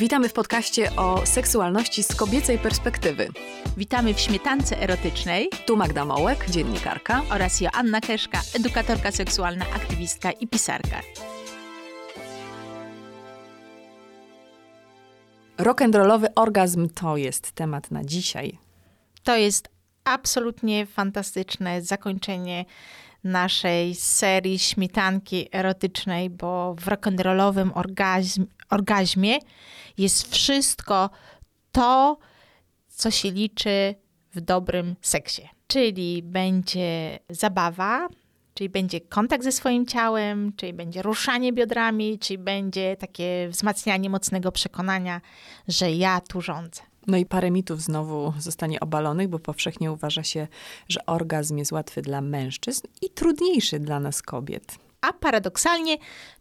Witamy w podcaście o seksualności z kobiecej perspektywy. Witamy w śmietance erotycznej. Tu Magda Mołek, dziennikarka. Oraz Joanna Keszka, edukatorka seksualna, aktywistka i pisarka. Rock'n'rollowy orgazm to jest temat na dzisiaj. To jest absolutnie fantastyczne zakończenie naszej serii śmietanki erotycznej, bo w rock'n'rollowym orgazm, orgazmie jest wszystko to, co się liczy w dobrym seksie. Czyli będzie zabawa, czyli będzie kontakt ze swoim ciałem, czyli będzie ruszanie biodrami, czyli będzie takie wzmacnianie mocnego przekonania, że ja tu rządzę. No i parę mitów znowu zostanie obalonych, bo powszechnie uważa się, że orgazm jest łatwy dla mężczyzn i trudniejszy dla nas kobiet. A paradoksalnie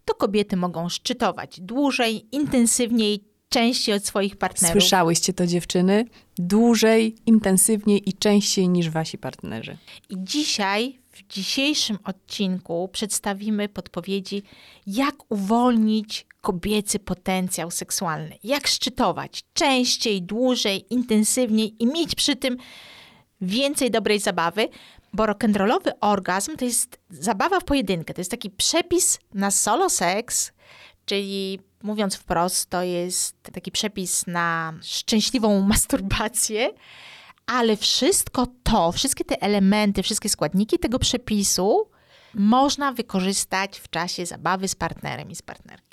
to kobiety mogą szczytować dłużej, intensywniej, częściej od swoich partnerów. Słyszałyście to dziewczyny? Dłużej, intensywniej i częściej niż wasi partnerzy. I dzisiaj, w dzisiejszym odcinku, przedstawimy podpowiedzi, jak uwolnić kobiecy potencjał seksualny. Jak szczytować częściej, dłużej, intensywniej i mieć przy tym więcej dobrej zabawy, bo rock'n'rollowy orgazm to jest zabawa w pojedynkę. To jest taki przepis na solo seks, czyli mówiąc wprost, to jest taki przepis na szczęśliwą masturbację, ale wszystko to, wszystkie te elementy, wszystkie składniki tego przepisu można wykorzystać w czasie zabawy z partnerem i z partnerką.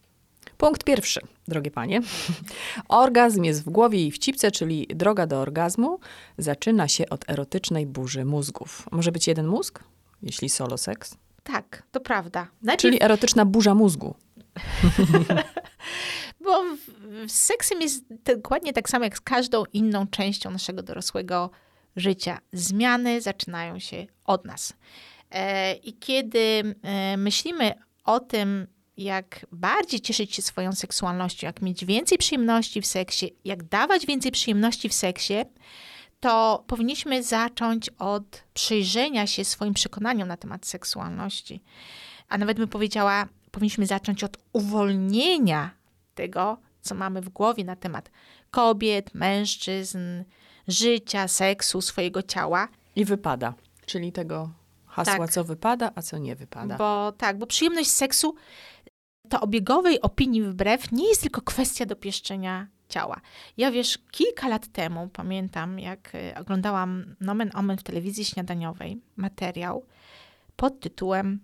Punkt pierwszy, drogie panie. Orgazm jest w głowie i w cipce, czyli droga do orgazmu zaczyna się od erotycznej burzy mózgów. Może być jeden mózg, jeśli solo seks? Tak, to prawda. Najpierw... Czyli erotyczna burza mózgu. Bo seksem jest dokładnie tak samo jak z każdą inną częścią naszego dorosłego życia. Zmiany zaczynają się od nas. E, I kiedy e, myślimy o tym, jak bardziej cieszyć się swoją seksualnością, jak mieć więcej przyjemności w seksie, jak dawać więcej przyjemności w seksie, to powinniśmy zacząć od przyjrzenia się swoim przekonaniom na temat seksualności. A nawet bym powiedziała, powinniśmy zacząć od uwolnienia tego, co mamy w głowie na temat kobiet, mężczyzn, życia, seksu, swojego ciała. I wypada, czyli tego hasła, tak. co wypada, a co nie wypada. Bo tak, bo przyjemność seksu to obiegowej opinii wbrew nie jest tylko kwestia dopieszczenia ciała. Ja wiesz, kilka lat temu pamiętam, jak e, oglądałam Nomen Omen w telewizji śniadaniowej materiał pod tytułem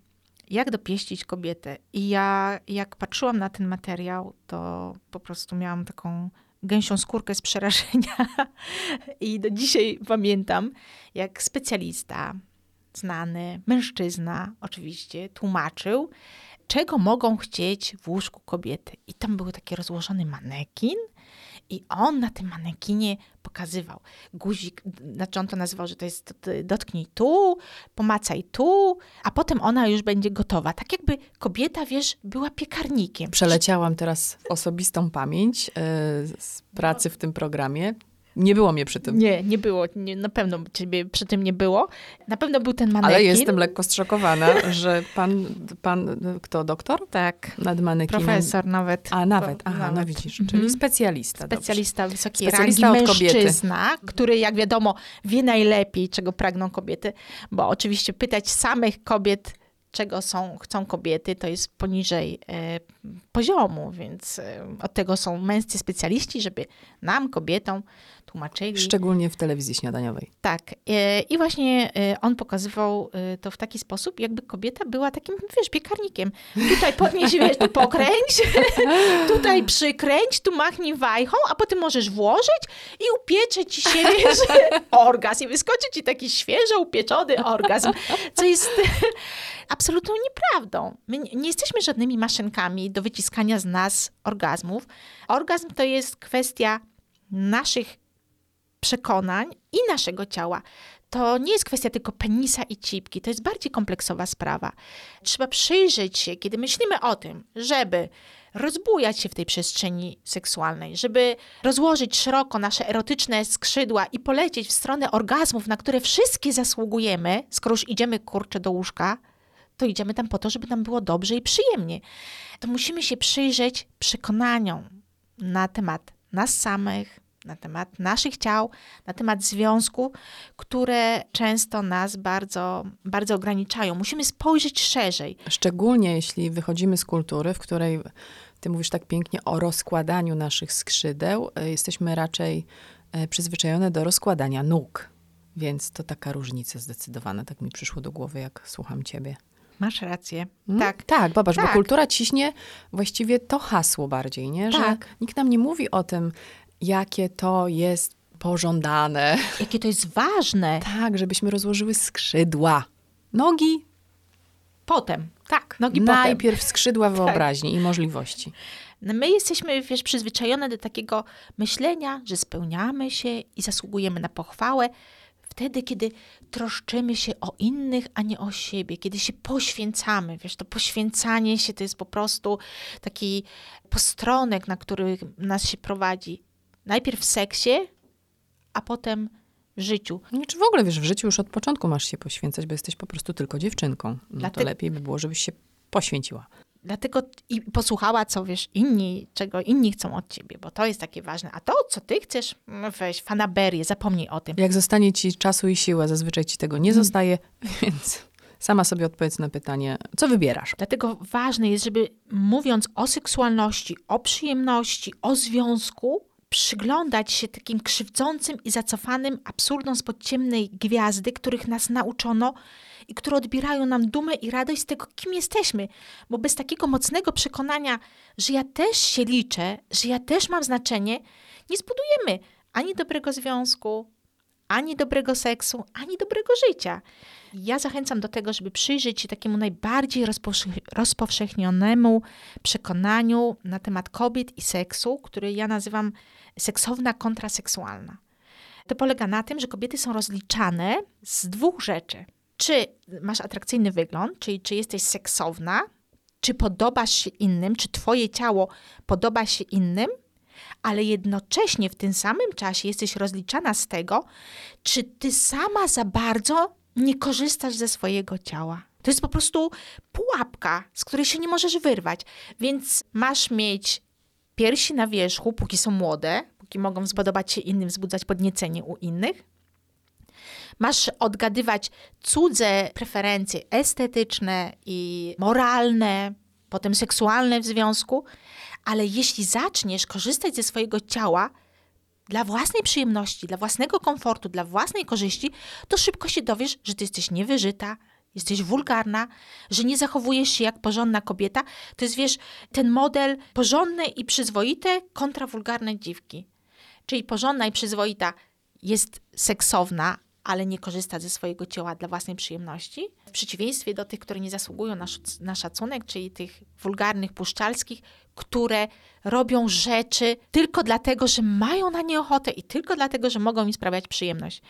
Jak dopieścić kobietę. I ja, jak patrzyłam na ten materiał, to po prostu miałam taką gęsią skórkę z przerażenia. I do dzisiaj pamiętam, jak specjalista, znany mężczyzna, oczywiście, tłumaczył, czego mogą chcieć w łóżku kobiety. I tam był taki rozłożony manekin, i on na tym manekinie pokazywał guzik, znaczy on to nazywał, że to jest dotknij tu, pomacaj tu, a potem ona już będzie gotowa. Tak jakby kobieta, wiesz, była piekarnikiem. Przeleciałam teraz osobistą pamięć yy, z pracy w tym programie. Nie było mnie przy tym. Nie, nie było. Nie, na pewno ciebie przy tym nie było. Na pewno był ten manekin. Ale jestem lekko zszokowana, że pan, pan kto, doktor? Tak. Nad manekinem. Profesor nawet. A, nawet. Aha, no nawet. no widzisz. Czyli mhm. specjalista. Specjalista dobrze. wysokiej specjalista rangi, mężczyzna, kobiety. który jak wiadomo wie najlepiej, czego pragną kobiety, bo oczywiście pytać samych kobiet czego są, chcą kobiety, to jest poniżej e, poziomu, więc e, od tego są męscy specjaliści, żeby nam, kobietom, tłumaczyli. Szczególnie w telewizji śniadaniowej. Tak. E, I właśnie e, on pokazywał to w taki sposób, jakby kobieta była takim, wiesz, piekarnikiem. Tutaj podnieś, wiesz, tu pokręć, tutaj przykręć, tu machnij wajchą, a potem możesz włożyć i upiecze ci się, wiesz, orgazm. I wyskoczy ci taki świeżo upieczony orgazm, co jest absolutną nieprawdą. My nie jesteśmy żadnymi maszynkami do wyciskania z nas orgazmów. Orgazm to jest kwestia naszych przekonań i naszego ciała. To nie jest kwestia tylko penisa i cipki, to jest bardziej kompleksowa sprawa. Trzeba przyjrzeć się, kiedy myślimy o tym, żeby rozbujać się w tej przestrzeni seksualnej, żeby rozłożyć szeroko nasze erotyczne skrzydła i polecieć w stronę orgazmów, na które wszystkie zasługujemy, skoro już idziemy kurczę do łóżka, to idziemy tam po to, żeby nam było dobrze i przyjemnie. To musimy się przyjrzeć przekonaniom, na temat nas samych, na temat naszych ciał, na temat związku, które często nas bardzo, bardzo ograniczają. Musimy spojrzeć szerzej. Szczególnie jeśli wychodzimy z kultury, w której ty mówisz tak pięknie o rozkładaniu naszych skrzydeł, e, jesteśmy raczej e, przyzwyczajone do rozkładania nóg. Więc to taka różnica zdecydowana, tak mi przyszło do głowy, jak słucham ciebie. Masz rację. Mm? Tak. Tak, popatrz, Tak. bo kultura ciśnie właściwie to hasło bardziej, nie? Że Tak. nikt nam nie mówi o tym, jakie to jest pożądane. Jakie to jest ważne. Tak, żebyśmy rozłożyły skrzydła. Nogi, Potem. Tak. Nogi potem. najpierw skrzydła wyobraźni i możliwości. No My jesteśmy, wiesz, przyzwyczajone do takiego myślenia, że spełniamy się i zasługujemy na pochwałę wtedy, kiedy troszczymy się o innych, a nie o siebie, kiedy się poświęcamy. Wiesz, to poświęcanie się to jest po prostu taki postronek, na który nas się prowadzi. Najpierw w seksie, a potem w życiu. Nie, Czy w ogóle, wiesz, w życiu już od początku masz się poświęcać, bo jesteś po prostu tylko dziewczynką. No to Dlatego- lepiej by było, żebyś się poświęciła. Dlatego i posłuchała, co wiesz, inni, czego inni chcą od ciebie, bo to jest takie ważne. A to, co ty chcesz, no weź fanaberię, zapomnij o tym. Jak zostanie ci czasu i siły, a zazwyczaj ci tego nie zostaje, więc sama sobie odpowiedz na pytanie, co wybierasz? Dlatego ważne jest, żeby mówiąc o seksualności, o przyjemności, o związku, przyglądać się takim krzywdzącym i zacofanym absurdom spod ciemnej gwiazdy, których nas nauczono i które odbierają nam dumę i radość z tego, kim jesteśmy. Bo bez takiego mocnego przekonania, że ja też się liczę, że ja też mam znaczenie, nie zbudujemy ani dobrego związku, ani dobrego seksu, ani dobrego życia. Ja zachęcam do tego, żeby przyjrzeć się takiemu najbardziej rozpowsze- rozpowszechnionemu przekonaniu na temat kobiet i seksu, który ja nazywam seksowna kontraseksualna. To polega na tym, że kobiety są rozliczane z dwóch rzeczy. Czy masz atrakcyjny wygląd, czyli czy jesteś seksowna, czy podobasz się innym, czy twoje ciało podoba się innym, ale jednocześnie w tym samym czasie jesteś rozliczana z tego, czy ty sama za bardzo nie korzystasz ze swojego ciała. To jest po prostu pułapka, z której się nie możesz wyrwać. Więc masz mieć piersi na wierzchu, póki są młode, póki mogą spodobać się innym, wzbudzać podniecenie u innych. Masz odgadywać cudze preferencje estetyczne i moralne, potem seksualne w związku, ale jeśli zaczniesz korzystać ze swojego ciała dla własnej przyjemności, dla własnego komfortu, dla własnej korzyści, to szybko się dowiesz, że ty jesteś niewyżyta, jesteś wulgarna, że nie zachowujesz się jak porządna kobieta. To jest, wiesz, ten model porządne i przyzwoite kontra wulgarne dziwki. Czyli porządna i przyzwoita jest seksowna, ale nie korzysta ze swojego ciała dla własnej przyjemności. W przeciwieństwie do tych, które nie zasługują na, szac- na szacunek, czyli tych wulgarnych, puszczalskich, które robią rzeczy tylko dlatego, że mają na nie ochotę i tylko dlatego, że mogą im sprawiać przyjemność.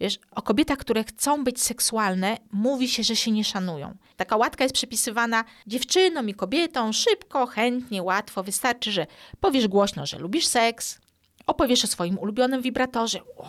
Wiesz, o kobietach, które chcą być seksualne, mówi się, że się nie szanują. Taka łatka jest przypisywana dziewczynom i kobietom szybko, chętnie, łatwo. Wystarczy, że powiesz głośno, że lubisz seks, opowiesz o swoim ulubionym wibratorze. O,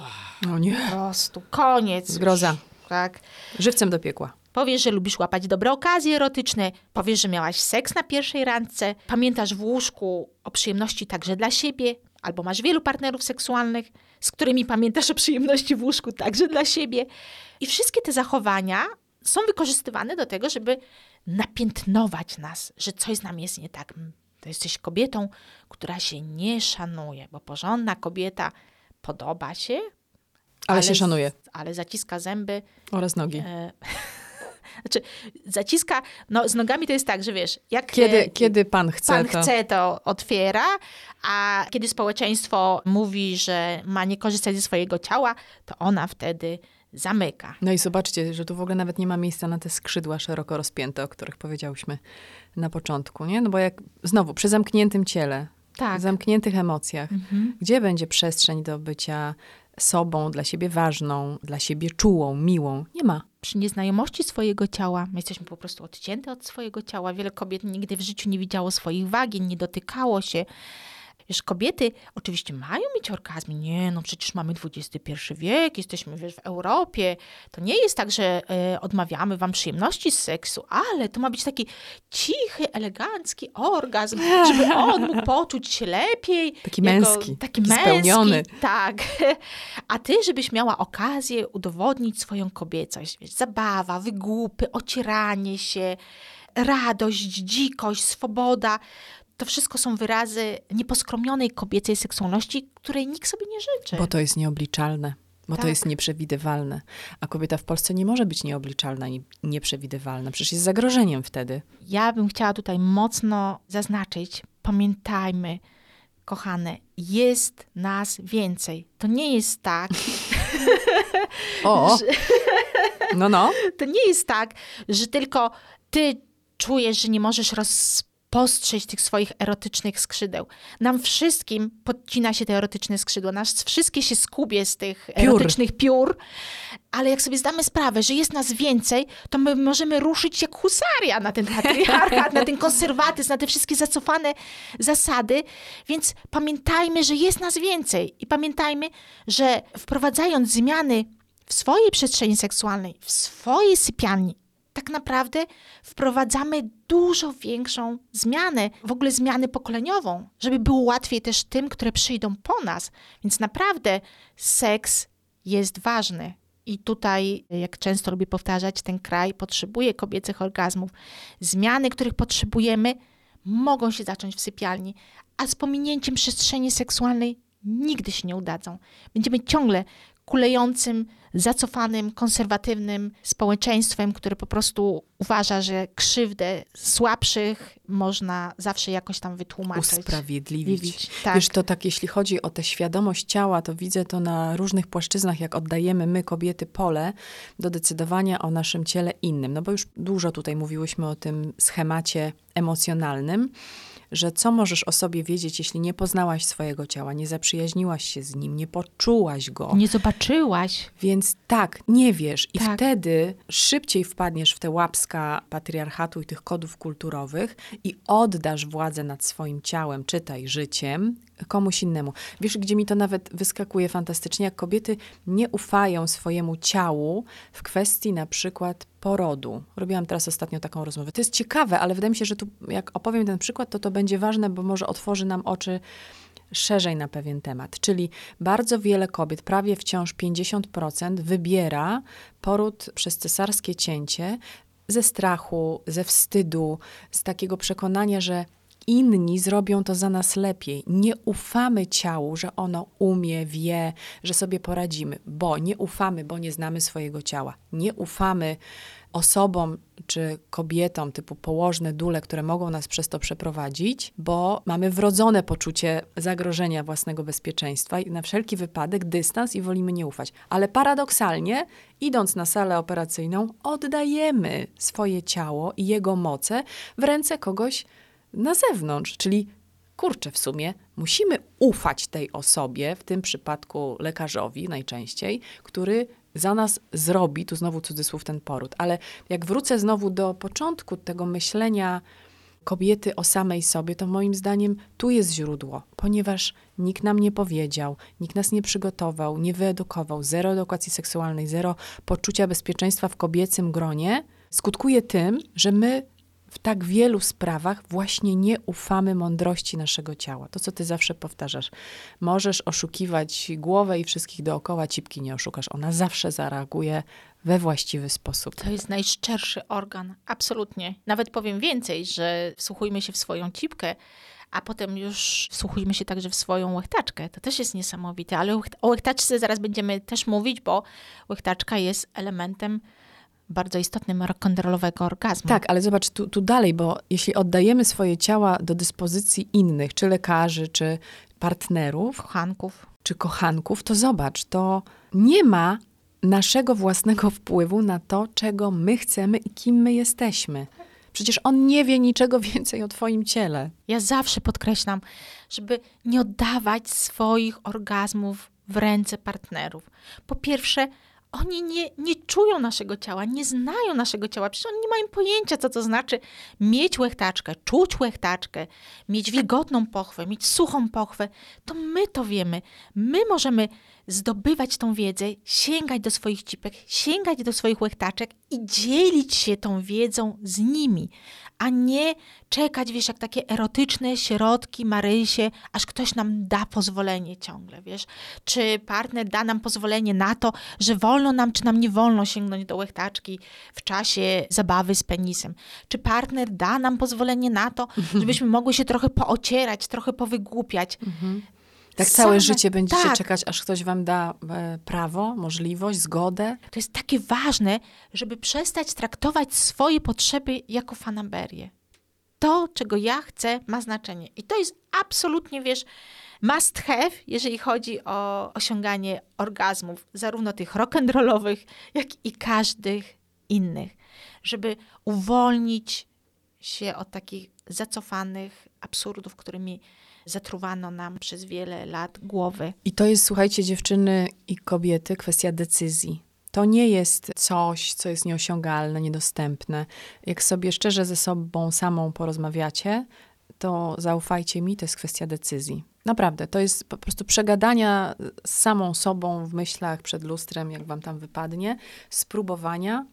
O nie. po prostu koniec. Zgroza. Tak. Żywcem do piekła. Powiesz, że lubisz łapać dobre okazje erotyczne, powiesz, że miałaś seks na pierwszej randce, pamiętasz w łóżku o przyjemności także dla siebie, albo masz wielu partnerów seksualnych, z którymi pamiętasz o przyjemności w łóżku także dla siebie. I wszystkie te zachowania są wykorzystywane do tego, żeby napiętnować nas, że coś z nami jest nie tak. To jesteś kobietą, która się nie szanuje, bo porządna kobieta podoba się, Ale, się z- szanuje. ale zaciska zęby, Oraz nogi. E, znaczy, zaciska, no z nogami to jest tak, że wiesz, jak Kiedy, e, kiedy pan chce, pan to... chce, to otwiera, a kiedy społeczeństwo mówi, że ma nie korzystać ze swojego ciała, to ona wtedy zamyka. No i zobaczcie, że tu w ogóle nawet nie ma miejsca na te skrzydła szeroko rozpięte, o których powiedziałyśmy na początku, nie? No bo jak, znowu, przy zamkniętym ciele, Tak. w zamkniętych emocjach, Mhm. gdzie będzie przestrzeń do bycia sobą, dla siebie ważną, dla siebie czułą, miłą? Nie ma. Przy nieznajomości swojego ciała, my jesteśmy po prostu odcięte od swojego ciała. Wiele kobiet nigdy w życiu nie widziało swoich wagin, nie dotykało się. Wiesz, kobiety oczywiście mają mieć orgazmy. Nie, no przecież mamy XXI wiek, jesteśmy wiesz, w Europie. To nie jest tak, że e, odmawiamy wam przyjemności z seksu, ale to ma być taki cichy, elegancki orgazm, żeby on mógł poczuć się lepiej. Taki męski, Taki, taki spełniony. tak. A ty, żebyś miała okazję udowodnić swoją kobiecość. Wiesz, zabawa, wygłupy, ocieranie się, radość, dzikość, swoboda. To wszystko są wyrazy nieposkromionej kobiecej seksualności, której nikt sobie nie życzy. Bo to jest nieobliczalne. Bo to Tak. jest nieprzewidywalne. A kobieta w Polsce nie może być nieobliczalna i nieprzewidywalna. Przecież jest zagrożeniem wtedy. Ja bym chciała tutaj mocno zaznaczyć, pamiętajmy, kochane, jest nas więcej. To nie jest tak, O! że, No, no. to nie jest tak, że tylko ty czujesz, że nie możesz rozpostrzeć tych swoich erotycznych skrzydeł. Nam wszystkim podcina się te erotyczne skrzydła, nas wszystkie się skubie z tych erotycznych piór, ale jak sobie zdamy sprawę, że jest nas więcej, to my możemy ruszyć jak husaria na ten patriarchat, na ten konserwatyzm, na te wszystkie zacofane zasady, więc pamiętajmy, że jest nas więcej. I pamiętajmy, że wprowadzając zmiany w swojej przestrzeni seksualnej, w swojej sypialni, tak naprawdę wprowadzamy dużo większą zmianę, w ogóle zmianę pokoleniową, żeby było łatwiej też tym, które przyjdą po nas. Więc naprawdę seks jest ważny. I tutaj, jak często lubię powtarzać, ten kraj potrzebuje kobiecych orgazmów. Zmiany, których potrzebujemy, mogą się zacząć w sypialni, a z pominięciem przestrzeni seksualnej nigdy się nie udadzą. Będziemy ciągle kulejącym, zacofanym, konserwatywnym społeczeństwem, które po prostu uważa, że krzywdę słabszych można zawsze jakoś tam wytłumaczyć. Usprawiedliwić. Tak. Wiesz, to tak, jeśli chodzi o tę świadomość ciała, to widzę to na różnych płaszczyznach, jak oddajemy my, kobiety, pole do decydowania o naszym ciele innym. No bo już dużo tutaj mówiłyśmy o tym schemacie emocjonalnym, że co możesz o sobie wiedzieć, jeśli nie poznałaś swojego ciała, nie zaprzyjaźniłaś się z nim, nie poczułaś go. Nie zobaczyłaś. Więc tak, nie wiesz. I Tak. wtedy szybciej wpadniesz w te łapska patriarchatu i tych kodów kulturowych i oddasz władzę nad swoim ciałem, czytaj życiem, komuś innemu. Wiesz, gdzie mi to nawet wyskakuje fantastycznie, jak kobiety nie ufają swojemu ciału w kwestii na przykład porodu. Robiłam teraz ostatnio taką rozmowę. To jest ciekawe, ale wydaje mi się, że tu jak opowiem ten przykład, to to będzie ważne, bo może otworzy nam oczy szerzej na pewien temat. Czyli bardzo wiele kobiet, prawie wciąż 50%, wybiera poród przez cesarskie cięcie ze strachu, ze wstydu, z takiego przekonania, że inni zrobią to za nas lepiej. Nie ufamy ciału, że ono umie, wie, że sobie poradzimy, bo nie ufamy, bo nie znamy swojego ciała. Nie ufamy osobom czy kobietom typu położne dule, które mogą nas przez to przeprowadzić, bo mamy wrodzone poczucie zagrożenia własnego bezpieczeństwa i na wszelki wypadek dystans i wolimy nie ufać. Ale paradoksalnie, idąc na salę operacyjną, oddajemy swoje ciało i jego moce w ręce kogoś na zewnątrz, czyli kurczę, w sumie musimy ufać tej osobie, w tym przypadku lekarzowi najczęściej, który za nas zrobi, tu znowu cudzysłów ten poród, ale jak wrócę znowu do początku tego myślenia kobiety o samej sobie, to moim zdaniem tu jest źródło, ponieważ nikt nam nie powiedział, nikt nas nie przygotował, nie wyedukował, zero edukacji seksualnej, zero poczucia bezpieczeństwa w kobiecym gronie, skutkuje tym, że my w tak wielu sprawach właśnie nie ufamy mądrości naszego ciała. To, co ty zawsze powtarzasz. Możesz oszukiwać głowę i wszystkich dookoła, cipki nie oszukasz. Ona zawsze zareaguje we właściwy sposób. To jest najszczerszy organ, absolutnie. Nawet powiem więcej, że wsłuchujmy się w swoją cipkę, a potem już wsłuchujmy się także w swoją łechtaczkę. To też jest niesamowite, ale o łechtaczce zaraz będziemy też mówić, bo łechtaczka jest elementem bardzo istotnym rock'n'rollowego orgazmu. Tak, ale zobacz tu, tu dalej, bo jeśli oddajemy swoje ciała do dyspozycji innych, czy lekarzy, czy partnerów, Kochanków. czy kochanków, to zobacz, to nie ma naszego własnego wpływu na to, czego my chcemy i kim my jesteśmy. Przecież on nie wie niczego więcej o twoim ciele. Ja zawsze podkreślam, żeby nie oddawać swoich orgazmów w ręce partnerów. Po pierwsze, Oni nie, nie czują naszego ciała, nie znają naszego ciała. Przecież oni nie mają pojęcia, co to znaczy mieć łechtaczkę, czuć łechtaczkę, mieć wilgotną pochwę, mieć suchą pochwę. To my to wiemy. My możemy zdobywać tą wiedzę, sięgać do swoich cipek, sięgać do swoich łechtaczek i dzielić się tą wiedzą z nimi, a nie czekać, wiesz, jak takie erotyczne środki, Marysie, aż ktoś nam da pozwolenie ciągle, wiesz. Czy partner da nam pozwolenie na to, że wolno nam, czy nam nie wolno sięgnąć do łechtaczki w czasie zabawy z penisem. Czy partner da nam pozwolenie na to, żebyśmy mogły się trochę poocierać, trochę powygłupiać. Tak całe Same- życie będziecie tak. czekać, aż ktoś wam da e, prawo, możliwość, zgodę. To jest takie ważne, żeby przestać traktować swoje potrzeby jako fanaberię. To, czego ja chcę, ma znaczenie. I to jest absolutnie, wiesz, must have, jeżeli chodzi o osiąganie orgazmów, zarówno tych rock'n'rollowych, jak i każdych innych. Żeby uwolnić się od takich zacofanych absurdów, którymi zatruwano nam przez wiele lat głowy. I to jest, słuchajcie, dziewczyny i kobiety, kwestia decyzji. To nie jest coś, co jest nieosiągalne, niedostępne. Jak sobie szczerze ze sobą samą porozmawiacie, to zaufajcie mi, to jest kwestia decyzji. Naprawdę, to jest po prostu przegadania z samą sobą w myślach przed lustrem, jak wam tam wypadnie, spróbowania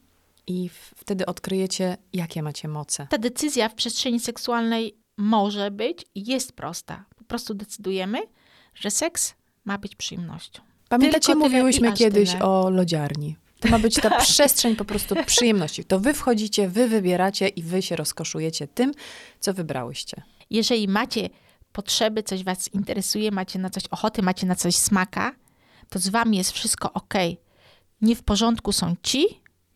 i wtedy odkryjecie, jakie macie moce. Ta decyzja w przestrzeni seksualnej może być i jest prosta. Po prostu decydujemy, że seks ma być przyjemnością. Pamiętacie, tyle mówiłyśmy kiedyś tyle. o lodziarni. To ma być ta przestrzeń po prostu przyjemności. To wy wchodzicie, wy wybieracie i wy się rozkoszujecie tym, co wybrałyście. Jeżeli macie potrzeby, coś was interesuje, macie na coś ochoty, macie na coś smaka, to z wami jest wszystko ok. Nie w porządku są ci,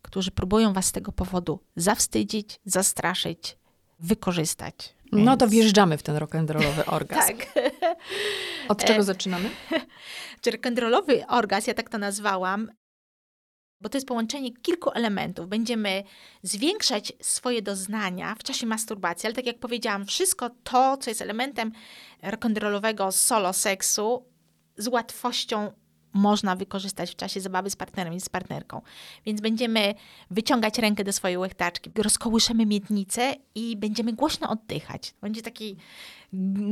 którzy próbują was z tego powodu zawstydzić, zastraszyć, wykorzystać. No to Więc- wjeżdżamy w ten rock'n'rollowy orgazm. Tak. Od czego zaczynamy? Czy rock'n'rollowy orgazm, ja tak to nazwałam, bo to jest połączenie kilku elementów. Będziemy zwiększać swoje doznania w czasie masturbacji, ale tak jak powiedziałam, wszystko to, co jest elementem rock'n'rollowego solo seksu, z łatwością można wykorzystać w czasie zabawy z partnerem i z partnerką. Więc będziemy wyciągać rękę do swojej łechtaczki, rozkołyszemy miednicę i będziemy głośno oddychać. Będzie taki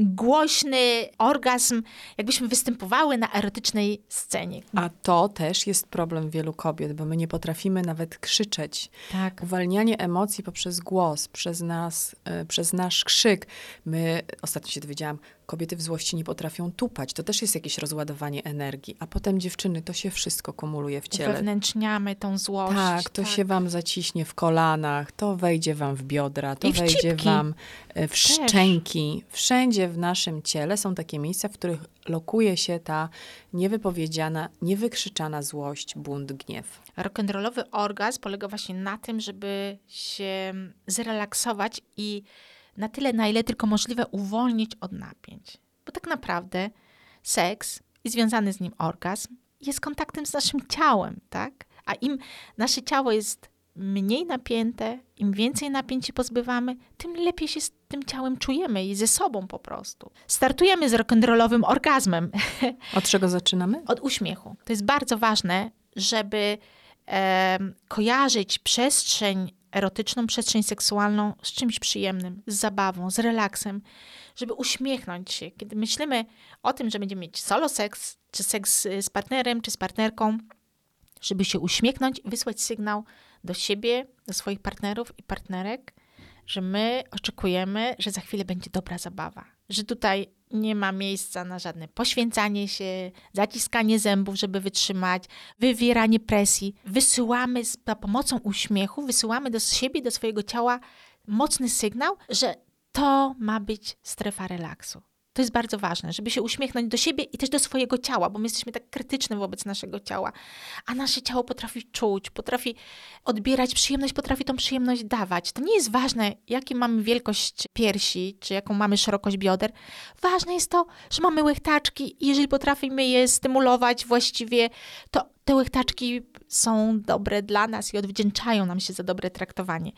głośny orgazm, jakbyśmy występowały na erotycznej scenie. A to też jest problem wielu kobiet, bo my nie potrafimy nawet krzyczeć. Tak. Uwalnianie emocji poprzez głos, przez nas, e, przez nasz krzyk. My, ostatnio się dowiedziałam, kobiety w złości nie potrafią tupać. To też jest jakieś rozładowanie energii. A potem dziewczyny, to się wszystko kumuluje w ciele. Uwewnętrzniamy tą złość. Tak, to się wam zaciśnie w kolanach, to wejdzie wam w biodra, to I w wejdzie cipki. wam e, w szczęki. Wszędzie w naszym ciele są takie miejsca, w których lokuje się ta niewypowiedziana, niewykrzyczana złość, bunt, gniew. Rock'n'rollowy orgazm polega właśnie na tym, żeby się zrelaksować i na tyle, na ile tylko możliwe, uwolnić od napięć. Bo tak naprawdę seks i związany z nim orgazm jest kontaktem z naszym ciałem, tak? A im nasze ciało jest mniej napięte, im więcej napięć się pozbywamy, tym lepiej się z tym ciałem czujemy i ze sobą po prostu. Startujemy z rock'n'rollowym orgazmem. Od czego zaczynamy? Od uśmiechu. To jest bardzo ważne, żeby em, kojarzyć przestrzeń erotyczną, przestrzeń seksualną z czymś przyjemnym, z zabawą, z relaksem, żeby uśmiechnąć się. Kiedy myślimy o tym, że będziemy mieć solo seks, czy seks y, z partnerem, czy z partnerką, żeby się uśmiechnąć i wysłać sygnał do siebie, do swoich partnerów i partnerek, że my oczekujemy, że za chwilę będzie dobra zabawa. Że tutaj nie ma miejsca na żadne poświęcanie się, zaciskanie zębów, żeby wytrzymać, wywieranie presji. Wysyłamy za pomocą uśmiechu, wysyłamy do siebie, do swojego ciała mocny sygnał, że to ma być strefa relaksu. To jest bardzo ważne, żeby się uśmiechnąć do siebie i też do swojego ciała, bo my jesteśmy tak krytyczne wobec naszego ciała, a nasze ciało potrafi czuć, potrafi odbierać przyjemność, potrafi tą przyjemność dawać. To nie jest ważne, jaką mamy wielkość piersi, czy jaką mamy szerokość bioder. Ważne jest to, że mamy łechtaczki i jeżeli potrafimy je stymulować właściwie, to te łechtaczki są dobre dla nas i odwdzięczają nam się za dobre traktowanie.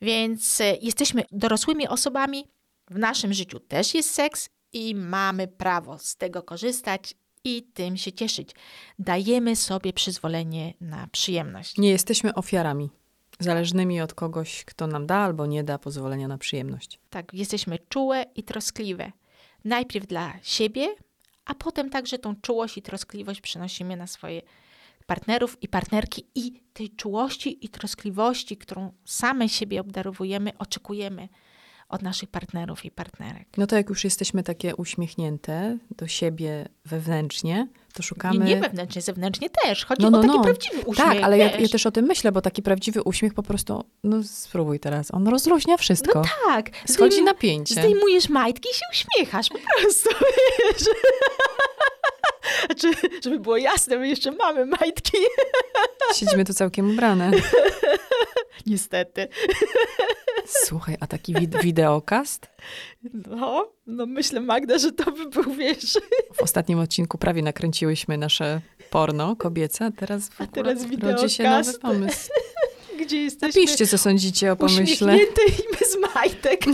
Więc e, jesteśmy dorosłymi osobami, w naszym życiu też jest seks i mamy prawo z tego korzystać i tym się cieszyć. Dajemy sobie przyzwolenie na przyjemność. Nie jesteśmy ofiarami, zależnymi od kogoś, kto nam da albo nie da pozwolenia na przyjemność. Tak, jesteśmy czułe i troskliwe. Najpierw dla siebie, a potem także tą czułość i troskliwość przenosimy na swoje partnerów i partnerki i tej czułości i troskliwości, którą same siebie obdarowujemy, oczekujemy od naszych partnerów i partnerek. No to jak już jesteśmy takie uśmiechnięte do siebie wewnętrznie, to szukamy... Nie, nie wewnętrznie, zewnętrznie też. Chodzi no, no, o taki no. prawdziwy uśmiech. Tak, ale ja, ja, też o tym myślę, bo taki prawdziwy uśmiech po prostu, no spróbuj teraz, on rozluźnia wszystko. No tak. Schodzi Zdejm napięcie. Zdejmujesz majtki i się uśmiechasz po prostu, wiesz. Znaczy, żeby było jasne, my jeszcze mamy majtki. Siedzimy tu całkiem ubrane. Niestety. Słuchaj, a taki wid wideokast? No, no myślę Magda, że to by był, wiesz... W ostatnim odcinku prawie nakręciłyśmy nasze porno kobiece, a teraz, w a teraz rodzi się nowy pomysł. Gdzie jesteśmy? Napiszcie, co sądzicie o pomyśle. I my z majtek.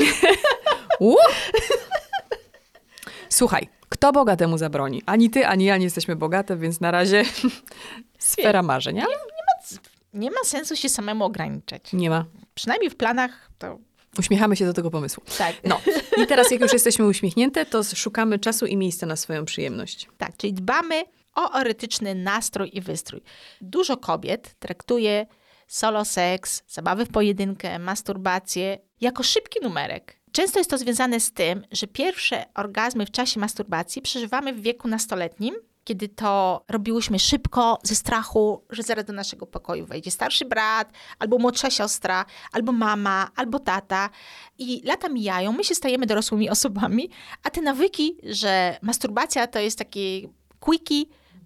Słuchaj, kto Boga temu zabroni? Ani ty, ani ja nie jesteśmy bogate, więc na razie sfera marzeń. Nie, nie, ma, nie ma sensu się samemu ograniczać. Nie ma. Przynajmniej w planach to Uśmiechamy się do tego pomysłu. Tak. No i teraz jak już jesteśmy uśmiechnięte, to szukamy czasu i miejsca na swoją przyjemność. Tak, czyli dbamy o erotyczny nastrój i wystrój. Dużo kobiet traktuje solo seks, zabawy w pojedynkę, masturbację jako szybki numerek. Często jest to związane z tym, że pierwsze orgazmy w czasie masturbacji przeżywamy w wieku nastoletnim, kiedy to robiłyśmy szybko, ze strachu, że zaraz do naszego pokoju wejdzie starszy brat, albo młodsza siostra, albo mama, albo tata. I lata mijają, my się stajemy dorosłymi osobami, a te nawyki, że masturbacja to jest takie quickie,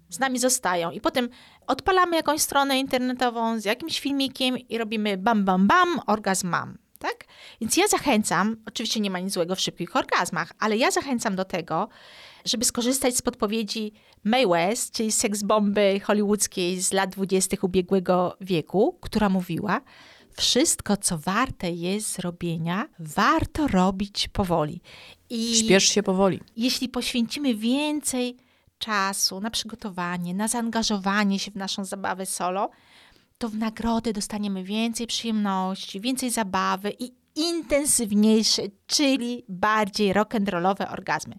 z nami zostają. I potem odpalamy jakąś stronę internetową z jakimś filmikiem i robimy bam, bam, bam, orgazm mam tak? Więc ja zachęcam, oczywiście nie ma nic złego w szybkich orgazmach, ale ja zachęcam do tego, żeby skorzystać z podpowiedzi Mae West, czyli seksbomby hollywoodzkiej z lat 20. ubiegłego wieku, która mówiła, wszystko, co warte jest zrobienia, warto robić powoli. I Śpiesz się powoli. Jeśli poświęcimy więcej czasu na przygotowanie, na zaangażowanie się w naszą zabawę solo, to w nagrodę dostaniemy więcej przyjemności, więcej zabawy i intensywniejsze, czyli bardziej rock'n'rollowe orgazmy.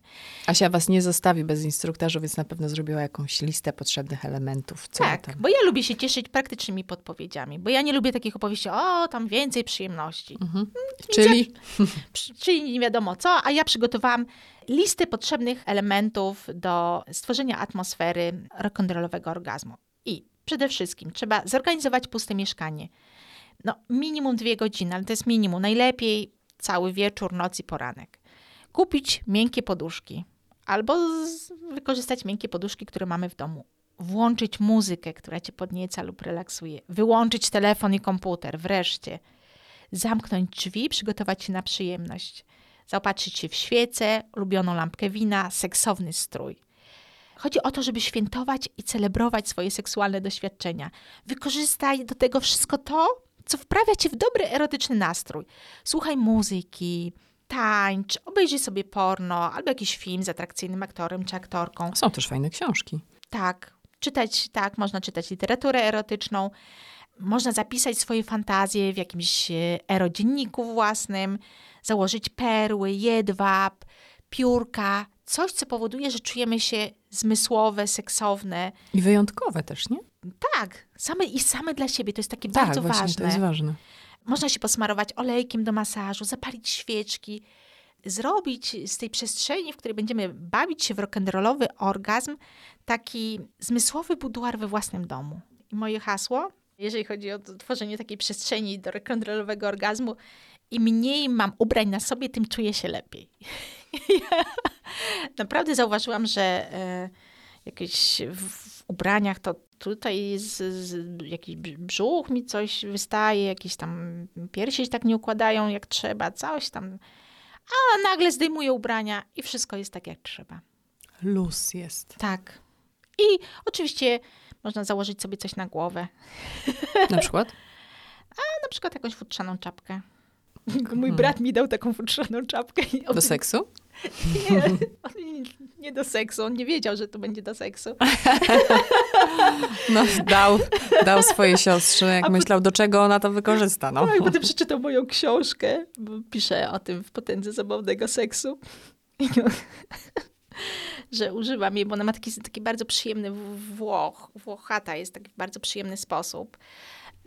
Asia was nie zostawi bez instruktażu, więc na pewno zrobiła jakąś listę potrzebnych elementów. Tak, tam? bo ja lubię się cieszyć praktycznymi podpowiedziami, bo ja nie lubię takich opowieści, o, tam więcej przyjemności. Mhm. Mm, czyli? czyli nie wiadomo co, a ja przygotowałam listę potrzebnych elementów do stworzenia atmosfery rock'n'rollowego orgazmu. I Przede wszystkim trzeba zorganizować puste mieszkanie. No, minimum dwie godziny, ale to jest minimum. Najlepiej cały wieczór, noc i poranek. Kupić miękkie poduszki albo wykorzystać miękkie poduszki, które mamy w domu. Włączyć muzykę, która cię podnieca lub relaksuje. Wyłączyć telefon i komputer. Wreszcie zamknąć drzwi, przygotować się na przyjemność. Zaopatrzyć się w świecę, ulubioną lampkę wina, seksowny strój. Chodzi o to, żeby świętować i celebrować swoje seksualne doświadczenia. Wykorzystaj do tego wszystko to, co wprawia cię w dobry erotyczny nastrój. Słuchaj muzyki, tańcz, obejrzyj sobie porno albo jakiś film z atrakcyjnym aktorem czy aktorką. Są też fajne książki. Tak, czytać, tak, można czytać literaturę erotyczną. Można zapisać swoje fantazje w jakimś e, erodzienniku własnym, założyć perły, jedwab, piórka, coś, co powoduje, że czujemy się zmysłowe, seksowne. I wyjątkowe też, nie? Tak, same i same dla siebie. To jest takie tak, bardzo właśnie, ważne. to jest ważne. Można się posmarować olejkiem do masażu, zapalić świeczki, zrobić z tej przestrzeni, w której będziemy bawić się w rock'n'rollowy orgazm, taki zmysłowy buduar we własnym domu. I moje hasło, jeżeli chodzi o tworzenie takiej przestrzeni do rock'n'rollowego orgazmu, im mniej mam ubrań na sobie, tym czuję się lepiej. ja naprawdę zauważyłam, że e, jakieś w, w, ubraniach to tutaj z, z, jakiś brzuch mi coś wystaje, jakieś tam piersi się tak nie układają jak trzeba, coś tam. A nagle zdejmuję ubrania i wszystko jest tak jak trzeba. Luz jest. Tak. I oczywiście można założyć sobie coś na głowę. Na przykład? A na przykład jakąś futrzaną czapkę. Mój brat mi dał taką futrzaną czapkę. Do seksu? Nie, nie, do seksu. On nie wiedział, że to będzie do seksu. No, dał, dał swojej siostrze, jak A myślał, do czego ona to wykorzysta. No. Tak, potem przeczytał moją książkę, bo piszę o tym w potędze zabawnego seksu. Że używam jej, bo ona ma taki, taki bardzo przyjemny włoch, włochata jest taki bardzo przyjemny sposób.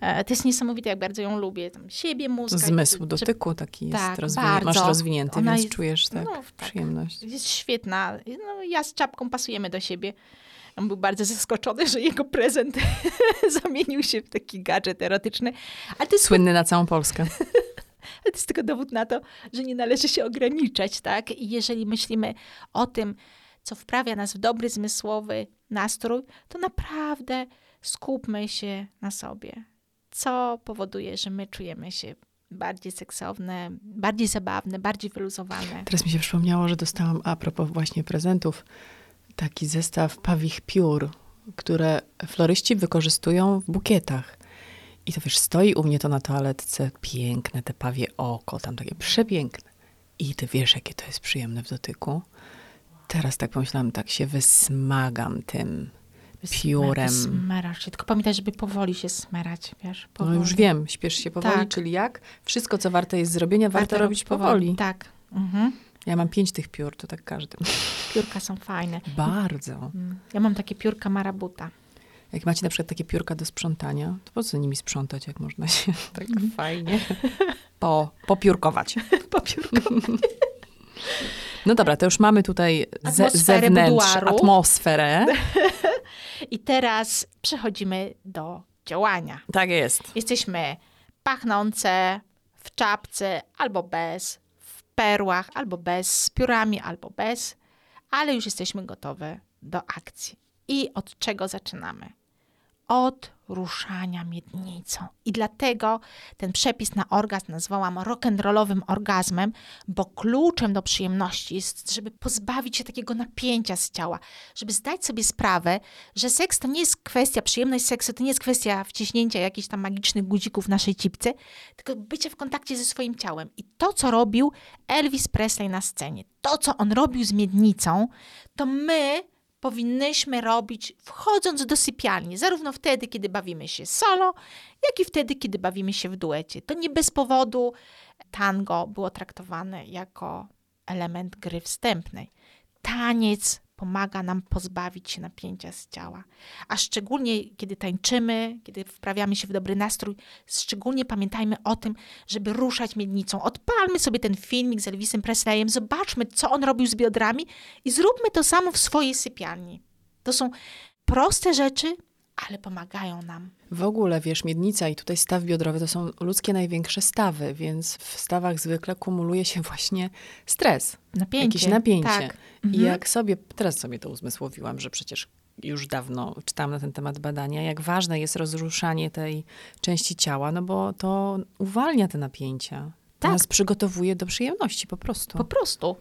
E, To jest niesamowite, jak bardzo ją lubię. Tam siebie, mózg. Zmysł że- dotyku taki jest Tak, rozwinięty. Masz rozwinięty, Ona więc jest- czujesz tak, no, tak. przyjemność. Jest świetna. No, ja z czapką pasujemy do siebie. On był bardzo zaskoczony, że jego prezent zamienił się w taki gadżet erotyczny. Ale to jest Słynny na całą Polskę. Ale to jest tylko dowód na to, że nie należy się ograniczać, tak? I jeżeli myślimy o tym, co wprawia nas w dobry zmysłowy nastrój, to naprawdę skupmy się na sobie. Co powoduje, że my czujemy się bardziej seksowne, bardziej zabawne, bardziej wyluzowane. Teraz mi się przypomniało, że dostałam a propos właśnie prezentów taki zestaw pawich piór, które floryści wykorzystują w bukietach. I to wiesz, stoi u mnie to na toaletce, piękne te pawie oko, tam takie przepiękne. I ty wiesz, jakie to jest przyjemne w dotyku. Teraz tak pomyślałam, tak się wysmagam tym piórem. Smerasz się. Tylko pamiętaj, żeby powoli się smerać, wiesz? No Powoli. już wiem, śpiesz się powoli, Tak. czyli jak? Wszystko, co warte jest zrobienia, warto, robić powoli. Tak. Mhm. Ja mam pięć tych piór, to tak każdy. Piórka są fajne. Bardzo. Mm. Ja mam takie piórka marabuta. Jak macie na przykład takie piórka do sprzątania, to po co nimi sprzątać, jak można się tak fajnie po, popiórkować. Papiórka. No dobra, to już mamy tutaj ze, Atmosferę zewnętrz, atmosferę. I teraz przechodzimy do działania. Tak jest. Jesteśmy pachnące, w czapce albo bez, w perłach albo bez, z piórami albo bez, ale już jesteśmy gotowe do akcji. I od czego zaczynamy? Od ruszania miednicą. I dlatego ten przepis na orgazm nazwałam rock'n'rollowym orgazmem, bo kluczem do przyjemności jest, żeby pozbawić się takiego napięcia z ciała, żeby zdać sobie sprawę, że seks to nie jest kwestia, przyjemność seksu to nie jest kwestia wciśnięcia jakichś tam magicznych guzików w naszej cipce, tylko bycie w kontakcie ze swoim ciałem. I to, co robił Elvis Presley na scenie, to, co on robił z miednicą, to my powinnyśmy robić wchodząc do sypialni, zarówno wtedy, kiedy bawimy się solo, jak i wtedy, kiedy bawimy się w duecie. To nie bez powodu tango było traktowane jako element gry wstępnej. Taniec pomaga nam pozbawić się napięcia z ciała. A szczególnie, kiedy tańczymy, kiedy wprawiamy się w dobry nastrój, szczególnie pamiętajmy o tym, żeby ruszać miednicą. Odpalmy sobie ten filmik z Elvisem Presleyem, zobaczmy, co on robił z biodrami i zróbmy to samo w swojej sypialni. To są proste rzeczy, ale pomagają nam. W ogóle, wiesz, miednica i tutaj staw biodrowy to są ludzkie największe stawy, więc w stawach zwykle kumuluje się właśnie stres, Napięcie. jakieś napięcie. Tak. I Mhm. jak sobie, teraz sobie to uzmysłowiłam, że przecież już dawno czytałam na ten temat badania, jak ważne jest rozruszanie tej części ciała, no bo to uwalnia te napięcia. Tak. nas przygotowuje do przyjemności po prostu. Po prostu.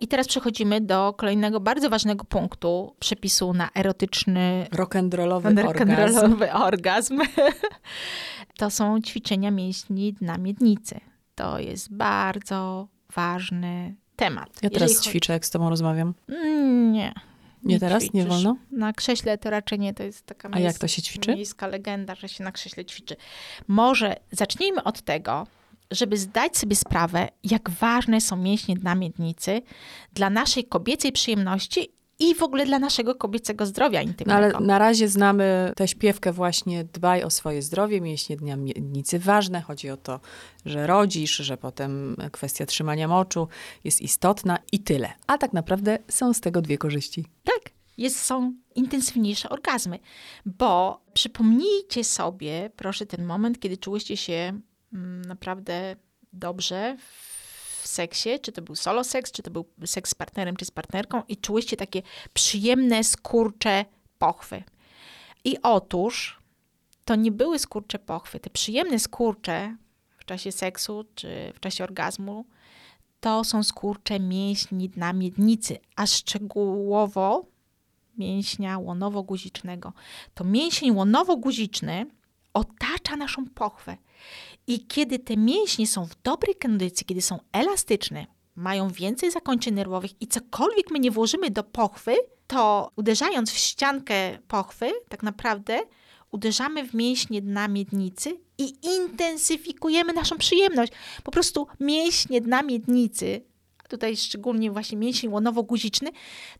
I teraz przechodzimy do kolejnego bardzo ważnego punktu przepisu na erotyczny Rock'n'rollowy rock'n'rollowy orgazm. To są ćwiczenia mięśni dna miednicy. To jest bardzo ważny temat. Ja teraz Jeżeli ćwiczę, jak z tobą rozmawiam. chodzi- Mm, Nie. Nie teraz? Nie ćwiczysz. wolno? Na krześle to raczej nie, to jest taka A jak miejsc- to się ćwiczy? miejska legenda, że się na krześle ćwiczy. Może zacznijmy od tego, żeby zdać sobie sprawę, jak ważne są mięśnie dna miednicy dla naszej kobiecej przyjemności i w ogóle dla naszego kobiecego zdrowia No intymnego. ale na razie znamy tę śpiewkę właśnie dbaj o swoje zdrowie, mięśnie dnia miednicy ważne. Chodzi o to, że rodzisz, że potem kwestia trzymania moczu jest istotna i tyle. A tak naprawdę są z tego dwie korzyści. Tak, jest, są intensywniejsze orgazmy, bo przypomnijcie sobie, proszę, ten moment, kiedy czułyście się naprawdę dobrze w seksie, czy to był solo seks, czy to był seks z partnerem, czy z partnerką i czułyście takie przyjemne, skurcze pochwy. I otóż to nie były skurcze pochwy. Te przyjemne skurcze w czasie seksu, czy w czasie orgazmu, to są skurcze mięśni dna miednicy, a szczegółowo mięśnia łonowo-guzicznego. To mięsień łonowo-guziczny otacza naszą pochwę. I kiedy te mięśnie są w dobrej kondycji, kiedy są elastyczne, mają więcej zakończeń nerwowych i cokolwiek my nie włożymy do pochwy, to uderzając w ściankę pochwy, tak naprawdę uderzamy w mięśnie dna miednicy i intensyfikujemy naszą przyjemność. Po prostu mięśnie dna miednicy, tutaj szczególnie właśnie mięsień łonowo-guziczny,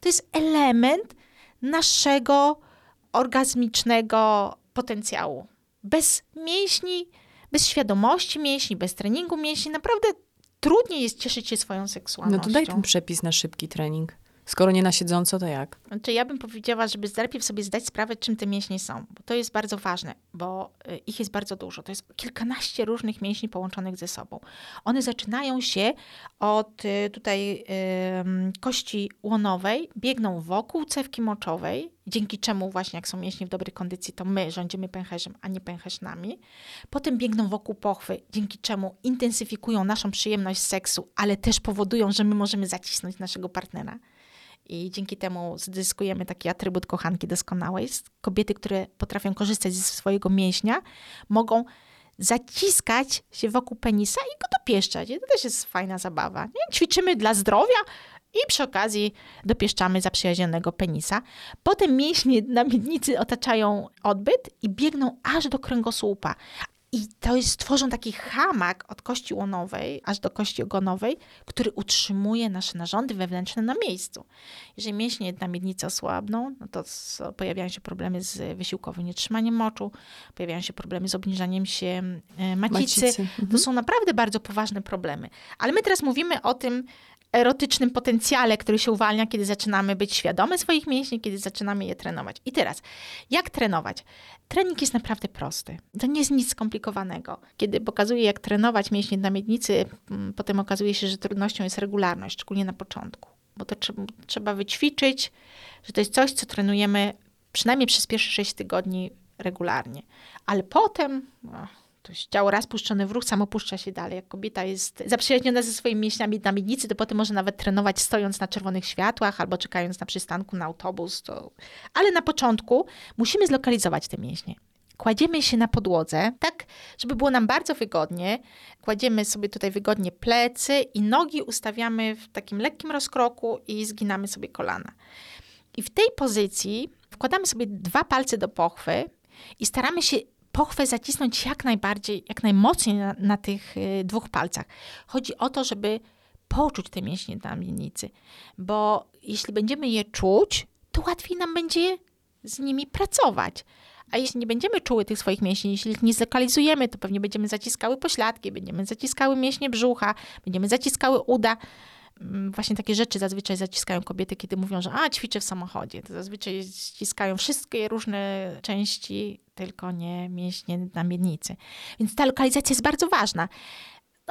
to jest element naszego orgazmicznego potencjału. Bez mięśni, bez świadomości mięśni, bez treningu mięśni, naprawdę trudniej jest cieszyć się swoją seksualnością. No to daj ten przepis na szybki trening. Skoro nie na siedząco, to jak? Znaczy ja bym powiedziała, żeby najpierw sobie zdać sprawę, czym te mięśnie są, bo to jest bardzo ważne, bo y, ich jest bardzo dużo. To jest kilkanaście różnych mięśni połączonych ze sobą. One zaczynają się od y, tutaj kości łonowej, biegną wokół cewki moczowej, dzięki czemu właśnie jak są mięśnie w dobrej kondycji, to my rządzimy pęcherzem, a nie pęcherz nami. Potem biegną wokół pochwy, dzięki czemu intensyfikują naszą przyjemność seksu, ale też powodują, że my możemy zacisnąć naszego partnera i dzięki temu zyskujemy taki atrybut kochanki doskonałej. Kobiety, które potrafią korzystać ze swojego mięśnia, mogą zaciskać się wokół penisa i go dopieszczać. I to też jest fajna zabawa. Nie? Ćwiczymy dla zdrowia i przy okazji dopieszczamy zaprzyjaźnionego penisa. Potem mięśnie na miednicy otaczają odbyt i biegną aż do kręgosłupa. I to jest, tworzą taki hamak od kości łonowej aż do kości ogonowej, który utrzymuje nasze narządy wewnętrzne na miejscu. Jeżeli mięśnie na miednicy osłabną, no to pojawiają się problemy z wysiłkowym nietrzymaniem moczu, pojawiają się problemy z obniżaniem się e, macicy. macicy. Mhm. To są naprawdę bardzo poważne problemy. Ale my teraz mówimy o tym, erotycznym potencjale, który się uwalnia, kiedy zaczynamy być świadome swoich mięśni, kiedy zaczynamy je trenować. I teraz, jak trenować? Trening jest naprawdę prosty. To nie jest nic skomplikowanego. Kiedy pokazuję, jak trenować mięśnie na miednicy, mm, potem okazuje się, że trudnością jest regularność, szczególnie na początku. Bo to trzeba, wyćwiczyć, że to jest coś, co trenujemy przynajmniej przez pierwsze 6 tygodni regularnie. Ale potem... To ciało raz puszczone w ruch, samo puszcza się dalej. Jak kobieta jest zaprzyjaźniona ze swoimi mięśniami na miednicy, to potem może nawet trenować stojąc na czerwonych światłach albo czekając na przystanku na autobus. To... Ale na początku musimy zlokalizować te mięśnie. Kładziemy się na podłodze, tak, żeby było nam bardzo wygodnie. Kładziemy sobie tutaj wygodnie plecy i nogi ustawiamy w takim lekkim rozkroku i zginamy sobie kolana. I w tej pozycji wkładamy sobie dwa palce do pochwy i staramy się pochwę zacisnąć jak najbardziej, jak najmocniej na, na tych y, dwóch palcach. Chodzi o to, żeby poczuć te mięśnie na miednicy, bo jeśli będziemy je czuć, to łatwiej nam będzie z nimi pracować. A jeśli nie będziemy czuły tych swoich mięśni, jeśli ich nie zlokalizujemy, to pewnie będziemy zaciskały pośladki, będziemy zaciskały mięśnie brzucha, będziemy zaciskały uda. Mm, właśnie takie rzeczy zazwyczaj zaciskają kobiety, kiedy mówią, że a, ćwiczę w samochodzie. To zazwyczaj ściskają wszystkie różne części, tylko nie mięśnie na miednicy. Więc ta lokalizacja jest bardzo ważna.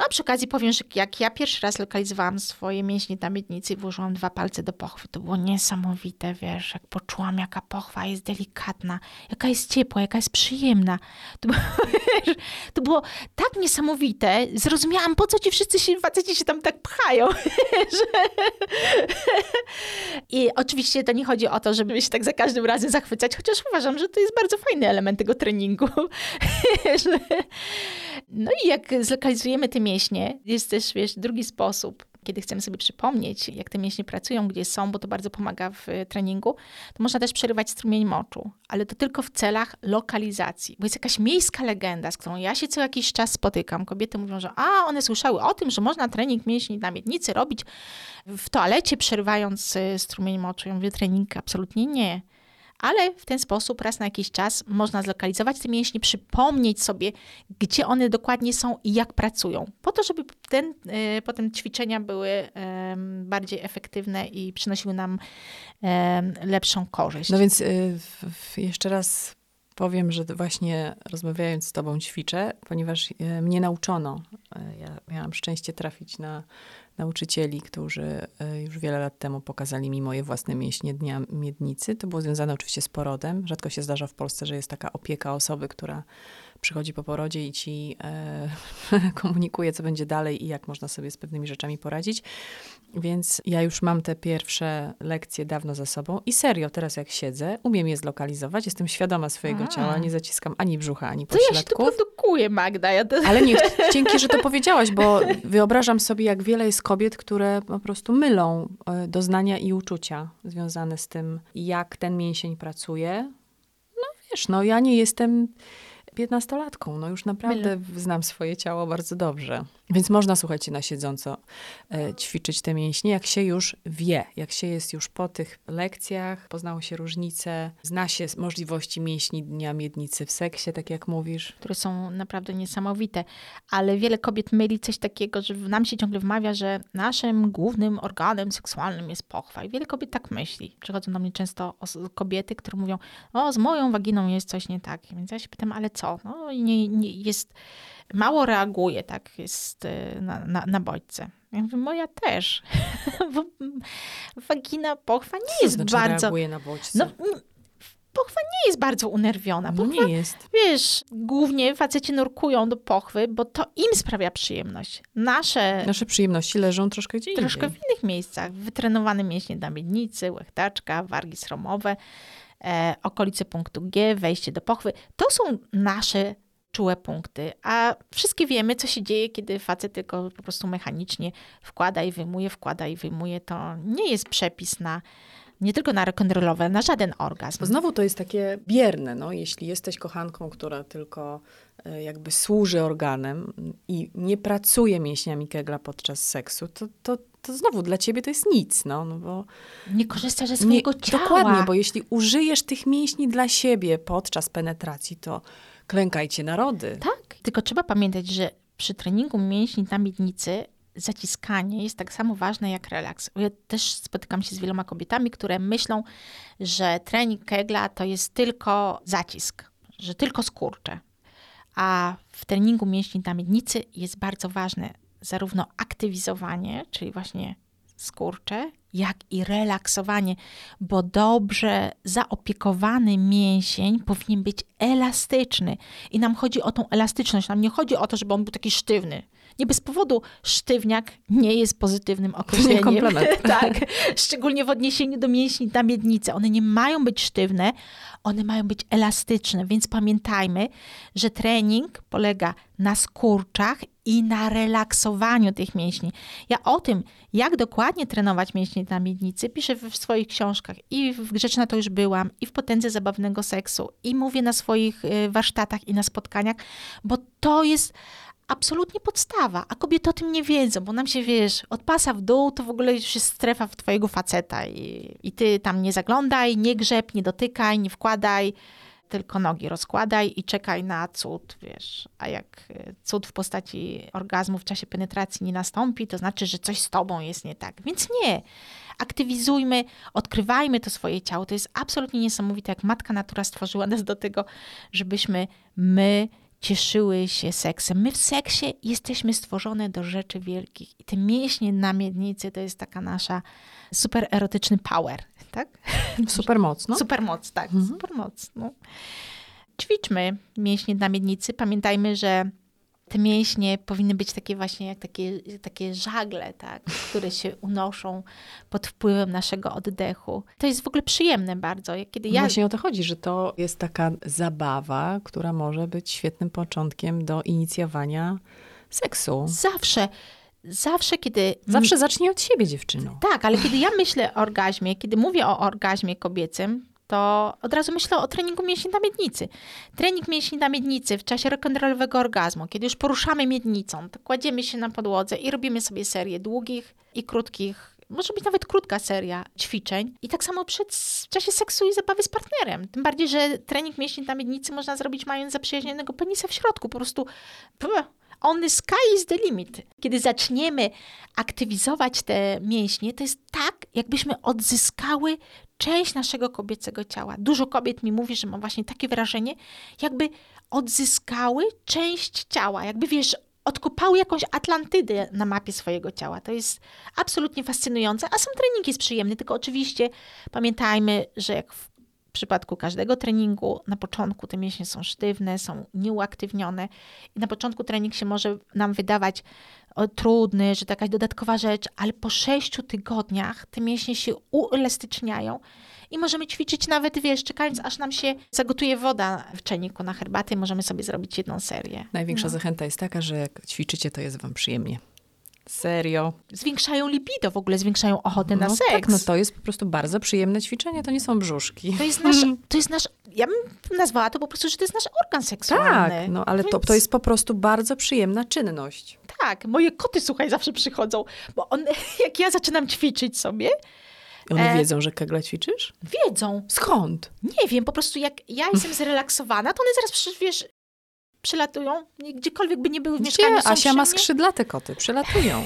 No, a przy okazji powiem, że jak ja pierwszy raz lokalizowałam swoje mięśnie na miednicy i włożyłam dwa palce do pochwy, to było niesamowite, wiesz, jak poczułam, jaka pochwa jest delikatna, jaka jest ciepła, jaka jest przyjemna. To było, wiesz, to było tak niesamowite, zrozumiałam, po co ci wszyscy się, faceci się tam tak pchają. Że... I oczywiście to nie chodzi o to, żeby się tak za każdym razem zachwycać, chociaż uważam, że to jest bardzo fajny element tego treningu. no i jak zlokalizujemy te mięśnie. Jest też, wiesz, drugi sposób, kiedy chcemy sobie przypomnieć, jak te mięśnie pracują, gdzie są, bo to bardzo pomaga w treningu, to można też przerywać strumień moczu, ale to tylko w celach lokalizacji. Bo jest jakaś miejska legenda, z którą ja się co jakiś czas spotykam. Kobiety mówią, że a, one słyszały o tym, że można trening mięśni na miednicy robić w toalecie, przerywając y, strumień moczu. Ja mówię, trening absolutnie nie ale w ten sposób raz na jakiś czas można zlokalizować te mięśnie, przypomnieć sobie, gdzie one dokładnie są i jak pracują, po to, żeby ten, e, potem ćwiczenia były bardziej efektywne i przynosiły nam lepszą korzyść. No więc y, jeszcze raz powiem, że właśnie rozmawiając z tobą ćwiczę, ponieważ e, mnie nauczono. E, ja miałam szczęście trafić na nauczycieli, którzy e, już wiele lat temu pokazali mi moje własne mięśnie dnia miednicy. To było związane oczywiście z porodem. Rzadko się zdarza w Polsce, że jest taka opieka osoby, która przychodzi po porodzie i ci e, komunikuje, co będzie dalej i jak można sobie z pewnymi rzeczami poradzić. Więc ja już mam te pierwsze lekcje dawno za sobą i serio, teraz jak siedzę, umiem je zlokalizować, jestem świadoma swojego A. ciała, nie zaciskam ani brzucha, ani To ja się tu pośladków. produkuję, Magda. Ja to... Ale nie, dzięki, że to powiedziałaś, bo wyobrażam sobie, jak wiele jest kobiet, które po prostu mylą e, doznania i uczucia związane z tym, jak ten mięsień pracuje. No wiesz, no ja nie jestem piętnastolatką, no już naprawdę znam swoje ciało bardzo dobrze. Więc można, słuchajcie, na siedząco e, ćwiczyć te mięśnie, jak się już wie, jak się jest już po tych lekcjach, poznało się różnice, zna się możliwości mięśni dnia miednicy w seksie, tak jak mówisz. które są naprawdę niesamowite. Ale wiele kobiet myli coś takiego, że nam się ciągle wmawia, że naszym głównym organem seksualnym jest pochwa. I wiele kobiet tak myśli. Przychodzą do mnie często kobiety, które mówią, o, z moją waginą jest coś nie tak. Więc ja się pytam, ale co? No nie, nie, jest, mało reaguje, tak, jest y, na, na, na bodźce. Ja mówię, moja też. Bo wagina, pochwa nie Co jest znaczy bardzo... reaguje na bodźce? No, mm, pochwa nie jest bardzo unerwiona. No Pochwa nie jest. Wiesz, głównie faceci nurkują do pochwy, bo to im sprawia przyjemność. Nasze Nasze przyjemności leżą troszkę gdzie troszkę w indziej. innych miejscach. Wytrenowane mięśnie na miednicy, łechtaczka, wargi sromowe, e, okolice punktu G, wejście do pochwy. To są nasze czułe punkty. A wszystkie wiemy, co się dzieje, kiedy facet tylko po prostu mechanicznie wkłada i wyjmuje, wkłada i wyjmuje. To nie jest przepis na nie tylko na rock'n'rollowe, na żaden orgazm. Bo znowu to jest takie bierne, no, jeśli jesteś kochanką, która tylko e, jakby służy organem i nie pracuje mięśniami kegla podczas seksu, to, to, to znowu dla ciebie to jest nic, no, no bo Nie korzysta ze nie, swojego ciała. Dokładnie, bo jeśli użyjesz tych mięśni dla siebie podczas penetracji, to klękajcie narody. Tak, tylko trzeba pamiętać, że przy treningu mięśni na miednicy zaciskanie jest tak samo ważne jak relaks. Ja też spotykam się z wieloma kobietami, które myślą, że trening kegla to jest tylko zacisk, że tylko skurcze. A w treningu mięśni na miednicy jest bardzo ważne zarówno aktywizowanie, czyli właśnie skurcze, jak i relaksowanie, bo dobrze zaopiekowany mięsień powinien być elastyczny. I nam chodzi o tą elastyczność. Nam nie chodzi o to, żeby on był taki sztywny. Nie bez powodu sztywniak nie jest pozytywnym określeniem. komplement. tak, szczególnie w odniesieniu do mięśni na miednicy. One nie mają być sztywne, one mają być elastyczne, więc pamiętajmy, że trening polega na skurczach i na relaksowaniu tych mięśni. Ja o tym, jak dokładnie trenować mięśnie na miednicy, piszę w swoich książkach i w Grzeczna to już byłam, i w Potędze Zabawnego Seksu, i mówię na swoich y, warsztatach i na spotkaniach, bo to jest absolutnie podstawa, a kobiety o tym nie wiedzą, bo nam się, wiesz, od pasa w dół to w ogóle już jest strefa w twojego faceta i, i ty tam nie zaglądaj, nie grzeb, nie dotykaj, nie wkładaj, tylko nogi rozkładaj i czekaj na cud, wiesz. A jak y, cud w postaci orgazmu w czasie penetracji nie nastąpi, to znaczy, że coś z tobą jest nie tak. Więc nie. Aktywizujmy, odkrywajmy to swoje ciało. To jest absolutnie niesamowite, jak matka natura stworzyła nas do tego, żebyśmy my cieszyły się seksem. My w seksie jesteśmy stworzone do rzeczy wielkich. I te mięśnie na miednicy to jest taka nasza super erotyczny power, tak? Super mocno. Supermoc, tak, Mhm. supermoc. No. Ćwiczmy mięśnie na miednicy. Pamiętajmy, że te mięśnie powinny być takie właśnie jak takie, takie żagle, tak, które się unoszą pod wpływem naszego oddechu. To jest w ogóle przyjemne bardzo. Kiedy ja Właśnie o to chodzi, że to jest taka zabawa, która może być świetnym początkiem do inicjowania seksu. zawsze, zawsze kiedy... Zawsze zacznij od siebie, dziewczyno. Tak, ale kiedy ja myślę o orgazmie, kiedy mówię o orgazmie kobiecym, to od razu myślę o treningu mięśni na miednicy. Trening mięśni na miednicy w czasie rock'n'rollowego orgazmu, kiedy już poruszamy miednicą, to kładziemy się na podłodze i robimy sobie serię długich i krótkich, może być nawet krótka seria ćwiczeń. I tak samo przed, w czasie seksu i zabawy z partnerem. Tym bardziej, że trening mięśni na miednicy można zrobić mając zaprzyjaźnionego penisa w środku. Po prostu pff, on sky is the limit. Kiedy zaczniemy aktywizować te mięśnie, to jest tak, jakbyśmy odzyskały część naszego kobiecego ciała. Dużo kobiet mi mówi, że ma właśnie takie wrażenie, jakby odzyskały część ciała, jakby wiesz, odkopały jakąś Atlantydę na mapie swojego ciała. To jest absolutnie fascynujące, a sam trening jest przyjemny, tylko oczywiście pamiętajmy, że jak w przypadku każdego treningu. Na początku te mięśnie są sztywne, są nieuaktywnione i na początku trening się może nam wydawać o, trudny, że to jakaś dodatkowa rzecz, ale po sześciu tygodniach te mięśnie się uelastyczniają i możemy ćwiczyć nawet, wiesz, czekając aż nam się zagotuje woda w czajniku na herbatę i możemy sobie zrobić jedną serię. Największa No. zachęta jest taka, że jak ćwiczycie, to jest wam przyjemnie. Serio. Zwiększają libido w ogóle, zwiększają ochotę na no seks. tak, no to jest po prostu bardzo przyjemne ćwiczenie, to nie są brzuszki. To jest nasz, to jest nasz, ja bym nazwała to po prostu, że to jest nasz organ seksualny. Tak, no ale to, Więc- to jest po prostu bardzo przyjemna czynność. Tak, moje koty, słuchaj, zawsze przychodzą, bo one, jak ja zaczynam ćwiczyć sobie, One E. wiedzą, że kegle ćwiczysz? wiedzą, Skąd? nie wiem, po prostu jak ja jestem zrelaksowana, to one zaraz, przy- wiesz, przylatują, gdziekolwiek by nie były w mieszkaniu, Gdzie? Asia ma skrzydlate koty, przylatują.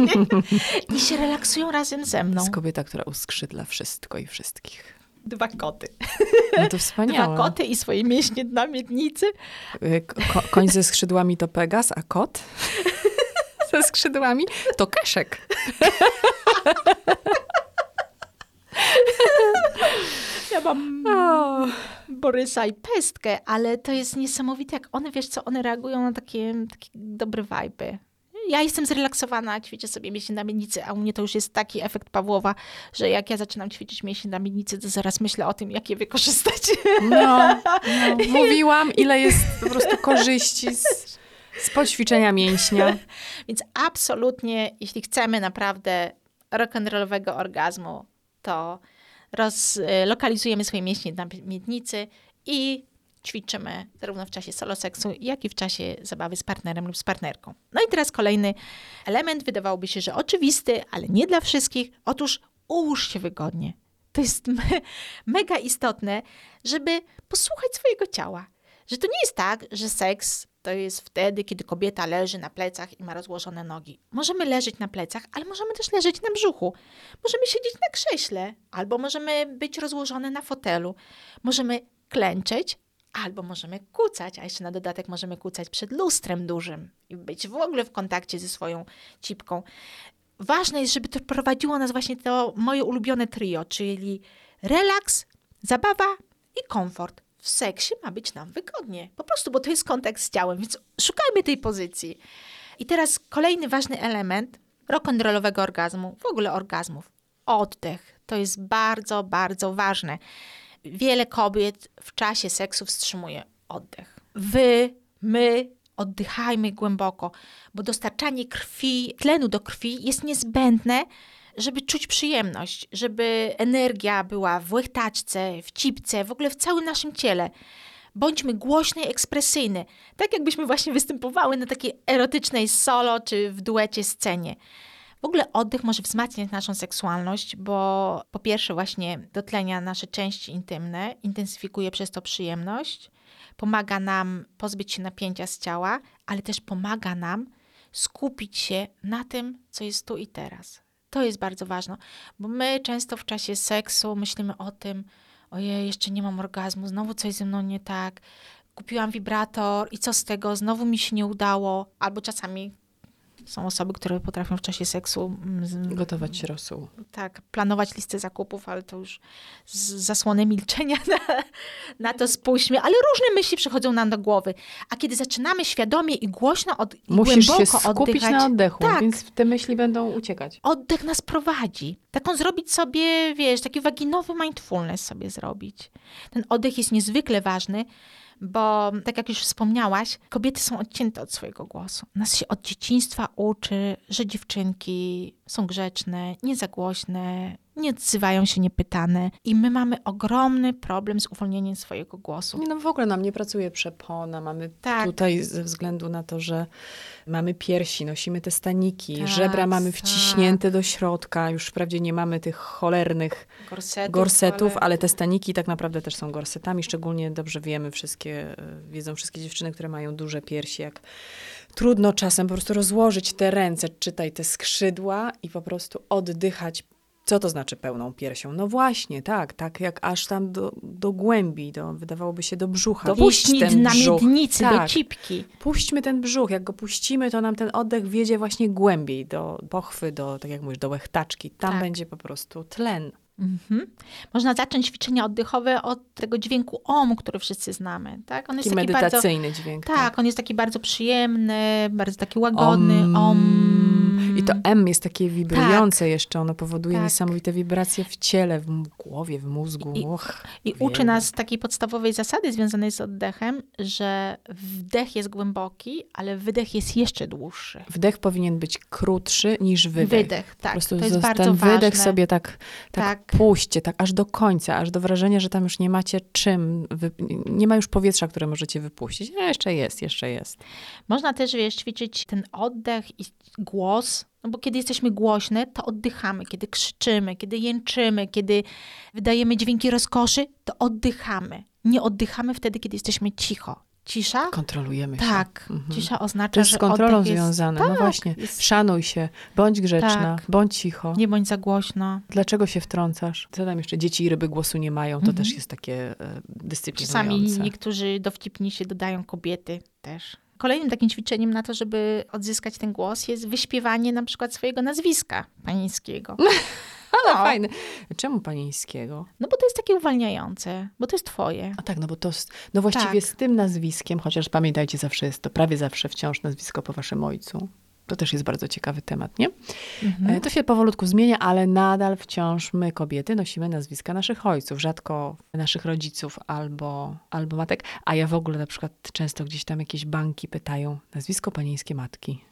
i się relaksują razem ze mną. jest kobieta, która uskrzydla wszystko i wszystkich. Dwa koty. No to wspaniałe. Dwa koty i swoje mięśnie na miednicy. Y, Ko koń ze skrzydłami to Pegas, a kot ze skrzydłami to Keszek. Ja mam O. Borysa i Pestkę, ale to jest niesamowite, jak one, wiesz co, one reagują na takie, takie dobre vibe. Ja jestem zrelaksowana, ćwiczę sobie mięśnie na miednicy, a u mnie to już jest taki efekt Pawłowa, że jak ja zaczynam ćwiczyć mięśnie na miednicy, to zaraz myślę o tym, jak je wykorzystać. No, no, mówiłam, ile jest po prostu korzyści z, z poćwiczenia mięśnia. Więc absolutnie, jeśli chcemy naprawdę rock'n'rollowego orgazmu, to rozlokalizujemy swoje mięśnie na miednicy i ćwiczymy zarówno w czasie solo seksu, jak i w czasie zabawy z partnerem lub z partnerką. No i teraz kolejny element, wydawałoby się, że oczywisty, ale nie dla wszystkich. Otóż ułóż się wygodnie. To jest me mega istotne, żeby posłuchać swojego ciała. Że to nie jest tak, że seks to jest wtedy, kiedy kobieta leży na plecach i ma rozłożone nogi. Możemy leżeć na plecach, ale możemy też leżeć na brzuchu. Możemy siedzieć na krześle, albo możemy być rozłożone na fotelu. Możemy klęczeć, albo możemy kucać, a jeszcze na dodatek możemy kucać przed lustrem dużym i być w ogóle w kontakcie ze swoją cipką. Ważne jest, żeby to prowadziło nas właśnie to moje ulubione trio, czyli relaks, zabawa i komfort. W seksie ma być nam wygodnie. Po prostu, bo to jest kontakt z ciałem, więc szukajmy tej pozycji. I teraz kolejny ważny element rock'n'rollowego orgazmu, w ogóle orgazmów. Oddech. To jest bardzo, bardzo ważne. Wiele kobiet w czasie seksu wstrzymuje oddech. Wy, my oddychajmy głęboko, bo dostarczanie krwi, tlenu do krwi jest niezbędne, żeby czuć przyjemność, żeby energia była w łechtaczce, w cipce, w ogóle w całym naszym ciele. Bądźmy głośne i ekspresyjne, tak jakbyśmy właśnie występowały na takiej erotycznej solo czy w duecie scenie. W ogóle oddech może wzmacniać naszą seksualność, bo po pierwsze właśnie dotlenia nasze części intymne, intensyfikuje przez to przyjemność, pomaga nam pozbyć się napięcia z ciała, ale też pomaga nam skupić się na tym, co jest tu i teraz. To jest bardzo ważne, bo my często w czasie seksu myślimy o tym, ojej, jeszcze nie mam orgazmu, znowu coś ze mną nie tak, kupiłam wibrator i co z tego, znowu mi się nie udało, albo czasami są osoby, które potrafią w czasie seksu mm, z- Gotować rosół. tak, planować listę zakupów, ale to już z zasłony milczenia na, na to spójrzmy, ale różne myśli przychodzą nam do głowy. A kiedy zaczynamy świadomie i głośno od, i Musisz się głęboko skupić oddychać, na oddechu, tak. więc te myśli będą uciekać. oddech nas prowadzi. Taką zrobić sobie, wiesz, taki waginowy mindfulness sobie zrobić. Ten oddech jest niezwykle ważny, bo tak jak już wspomniałaś, kobiety są odcięte od swojego głosu. Nas się od dzieciństwa uczy, że dziewczynki są grzeczne, nie za głośne, nie odzywają się niepytane i my mamy ogromny problem z uwolnieniem swojego głosu. Nie, No w ogóle nam nie pracuje przepona, mamy Tak. tutaj ze względu na to, że mamy piersi, nosimy te staniki, Tak, żebra mamy tak. wciśnięte do środka, już wprawdzie nie mamy tych cholernych Gorsetów, gorsetów, ale- ale... te staniki tak naprawdę też są gorsetami, szczególnie dobrze wiemy wszystkie, e, wiedzą wszystkie dziewczyny, które mają duże piersi, jak trudno czasem po prostu rozłożyć te ręce, czytaj te skrzydła i po prostu oddychać. Co to znaczy pełną piersią? No właśnie, tak, tak jak aż tam do, do głębi, do, wydawałoby się do brzucha. do Puść ten na brzuch. miednicy, do Tak. cipki. Puśćmy ten brzuch, jak go puścimy, to nam ten oddech wiedzie właśnie głębiej, do pochwy, do, tak jak mówisz, do łechtaczki. Tam Tak. będzie po prostu tlen. Mhm. Można zacząć ćwiczenia oddechowe od tego dźwięku OM, który wszyscy znamy. Tak? On jest taki, taki medytacyjny bardzo, dźwięk. Tak, tak, on jest taki bardzo przyjemny, bardzo taki łagodny. Om. om. I to M jest takie wibrujące tak. jeszcze. Ono powoduje tak. niesamowite wibracje w ciele, w głowie, w mózgu. I, i uczy nas takiej podstawowej zasady związanej z oddechem, że wdech jest głęboki, ale wydech jest jeszcze dłuższy. Wdech powinien być krótszy niż wydech. Wydech, tak. Po prostu to jest ten bardzo wydech ważne. sobie tak, tak, tak puśćcie, tak aż do końca, aż do wrażenia, że tam już nie macie czym, nie ma już powietrza, które możecie wypuścić. A jeszcze jest, jeszcze jest. Można też, wiesz, ćwiczyć ten oddech i głos, no bo kiedy jesteśmy głośne, to oddychamy. Kiedy krzyczymy, kiedy jęczymy, kiedy wydajemy dźwięki rozkoszy, to oddychamy. Nie oddychamy wtedy, kiedy jesteśmy cicho. Cisza? Kontrolujemy się. Tak. Mhm. Cisza oznacza, to jest że z kontrolą oddech związane. Jest... No tak, właśnie. Jest... Szanuj się, bądź grzeczna, Tak. bądź cicho. Nie bądź za głośno. Dlaczego się wtrącasz? Tam jeszcze? Dzieci i ryby głosu nie mają. To Mhm. też jest takie e, dyscyplinujące. Czasami niektórzy dowcipniejsi dodają kobiety też. Kolejnym takim ćwiczeniem na to, żeby odzyskać ten głos jest wyśpiewanie na przykład swojego nazwiska panieńskiego. Ale No. fajne. Czemu panieńskiego? No bo to jest takie uwalniające, bo to jest twoje. A tak, no bo to, no właściwie Tak. z tym nazwiskiem, chociaż pamiętajcie, zawsze jest to prawie zawsze wciąż nazwisko po waszym ojcu. To też jest bardzo ciekawy temat, nie? Mhm. E, To się powolutku zmienia, ale nadal wciąż my, kobiety, nosimy nazwiska naszych ojców, rzadko naszych rodziców albo, albo matek. A ja w ogóle na przykład często gdzieś tam jakieś banki pytają nazwisko panieńskie matki.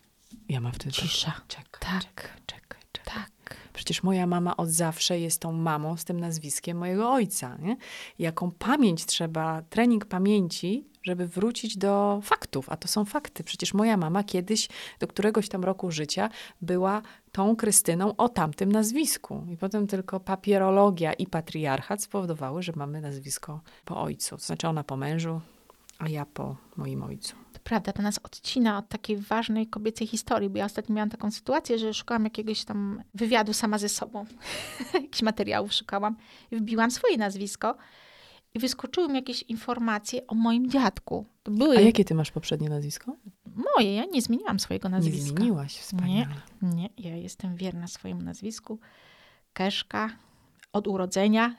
Ja mam wtedy tak, Cisza. czekaj, Tak. czekaj, czekaj, czekaj. Tak. Przecież moja mama od zawsze jest tą mamą z tym nazwiskiem mojego ojca. Nie? Jaką pamięć trzeba, trening pamięci, żeby wrócić do faktów. A to są fakty. Przecież moja mama kiedyś, do któregoś tam roku życia, była tą Krystyną o tamtym nazwisku. I potem tylko papierologia i patriarchat spowodowały, że mamy nazwisko po ojcu. Znaczy ona po mężu, a ja po moim ojcu. Prawda, to nas odcina od takiej ważnej kobiecej historii, bo ja ostatnio miałam taką sytuację, że szukałam jakiegoś tam wywiadu sama ze sobą. Jakichś materiałów szukałam i wbiłam swoje nazwisko i wyskoczyły mi jakieś informacje o moim dziadku. Były A jakie ty masz poprzednie nazwisko? moje, ja nie zmieniłam swojego Nie nazwiska. zmieniłaś, wspaniale. Nie, ja jestem wierna swojemu nazwisku. Keszka od urodzenia.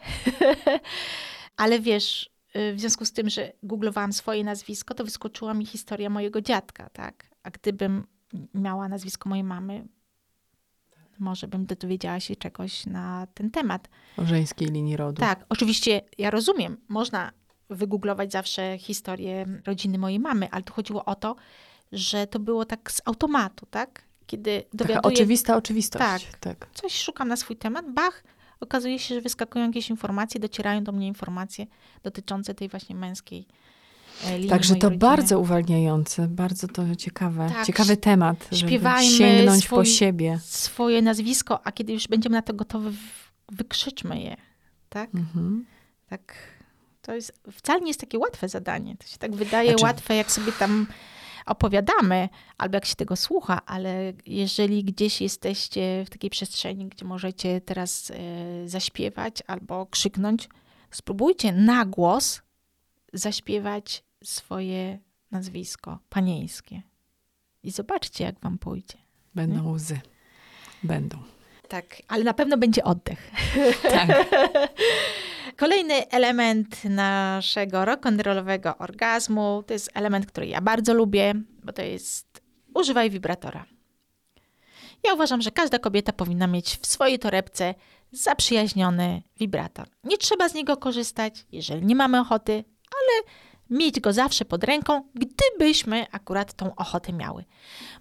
Ale wiesz, y, w związku z tym, że googlowałam swoje nazwisko, to wyskoczyła mi historia mojego dziadka, tak? A gdybym miała nazwisko mojej mamy, może bym dowiedziała się czegoś na ten temat. O żeńskiej linii rodu. Tak, oczywiście ja rozumiem, można wygooglować zawsze historię rodziny mojej mamy, ale tu chodziło o to, że to było tak z automatu, tak? Kiedy Taka dowiaduję oczywista oczywistość. Tak. tak. coś, szukam na swój temat, bach, okazuje się, że wyskakują jakieś informacje, docierają do mnie informacje dotyczące tej właśnie męskiej linii Także to rodziny. bardzo uwalniające, bardzo to ciekawe, Tak, ciekawy temat, żeby śpiewajmy sięgnąć swój- po siebie. Swoje nazwisko, a kiedy już będziemy na to gotowi, wykrzyczmy je, tak? Mhm. Tak, to jest, wcale nie jest takie łatwe zadanie. To się tak wydaje Znaczy- łatwe, jak sobie tam opowiadamy, albo jak się tego słucha, ale jeżeli gdzieś jesteście w takiej przestrzeni, gdzie możecie teraz e, zaśpiewać albo krzyknąć, spróbujcie na głos zaśpiewać swoje nazwisko panieńskie. I zobaczcie, jak wam pójdzie. Będą łzy. Będą. Tak, ale na pewno będzie oddech. Tak. Kolejny element naszego rock'n'rollowego orgazmu to jest element, który ja bardzo lubię, bo to jest używaj wibratora. Ja uważam, że każda kobieta powinna mieć w swojej torebce zaprzyjaźniony wibrator. Nie trzeba z niego korzystać, jeżeli nie mamy ochoty, ale mieć go zawsze pod ręką, gdybyśmy akurat tą ochotę miały.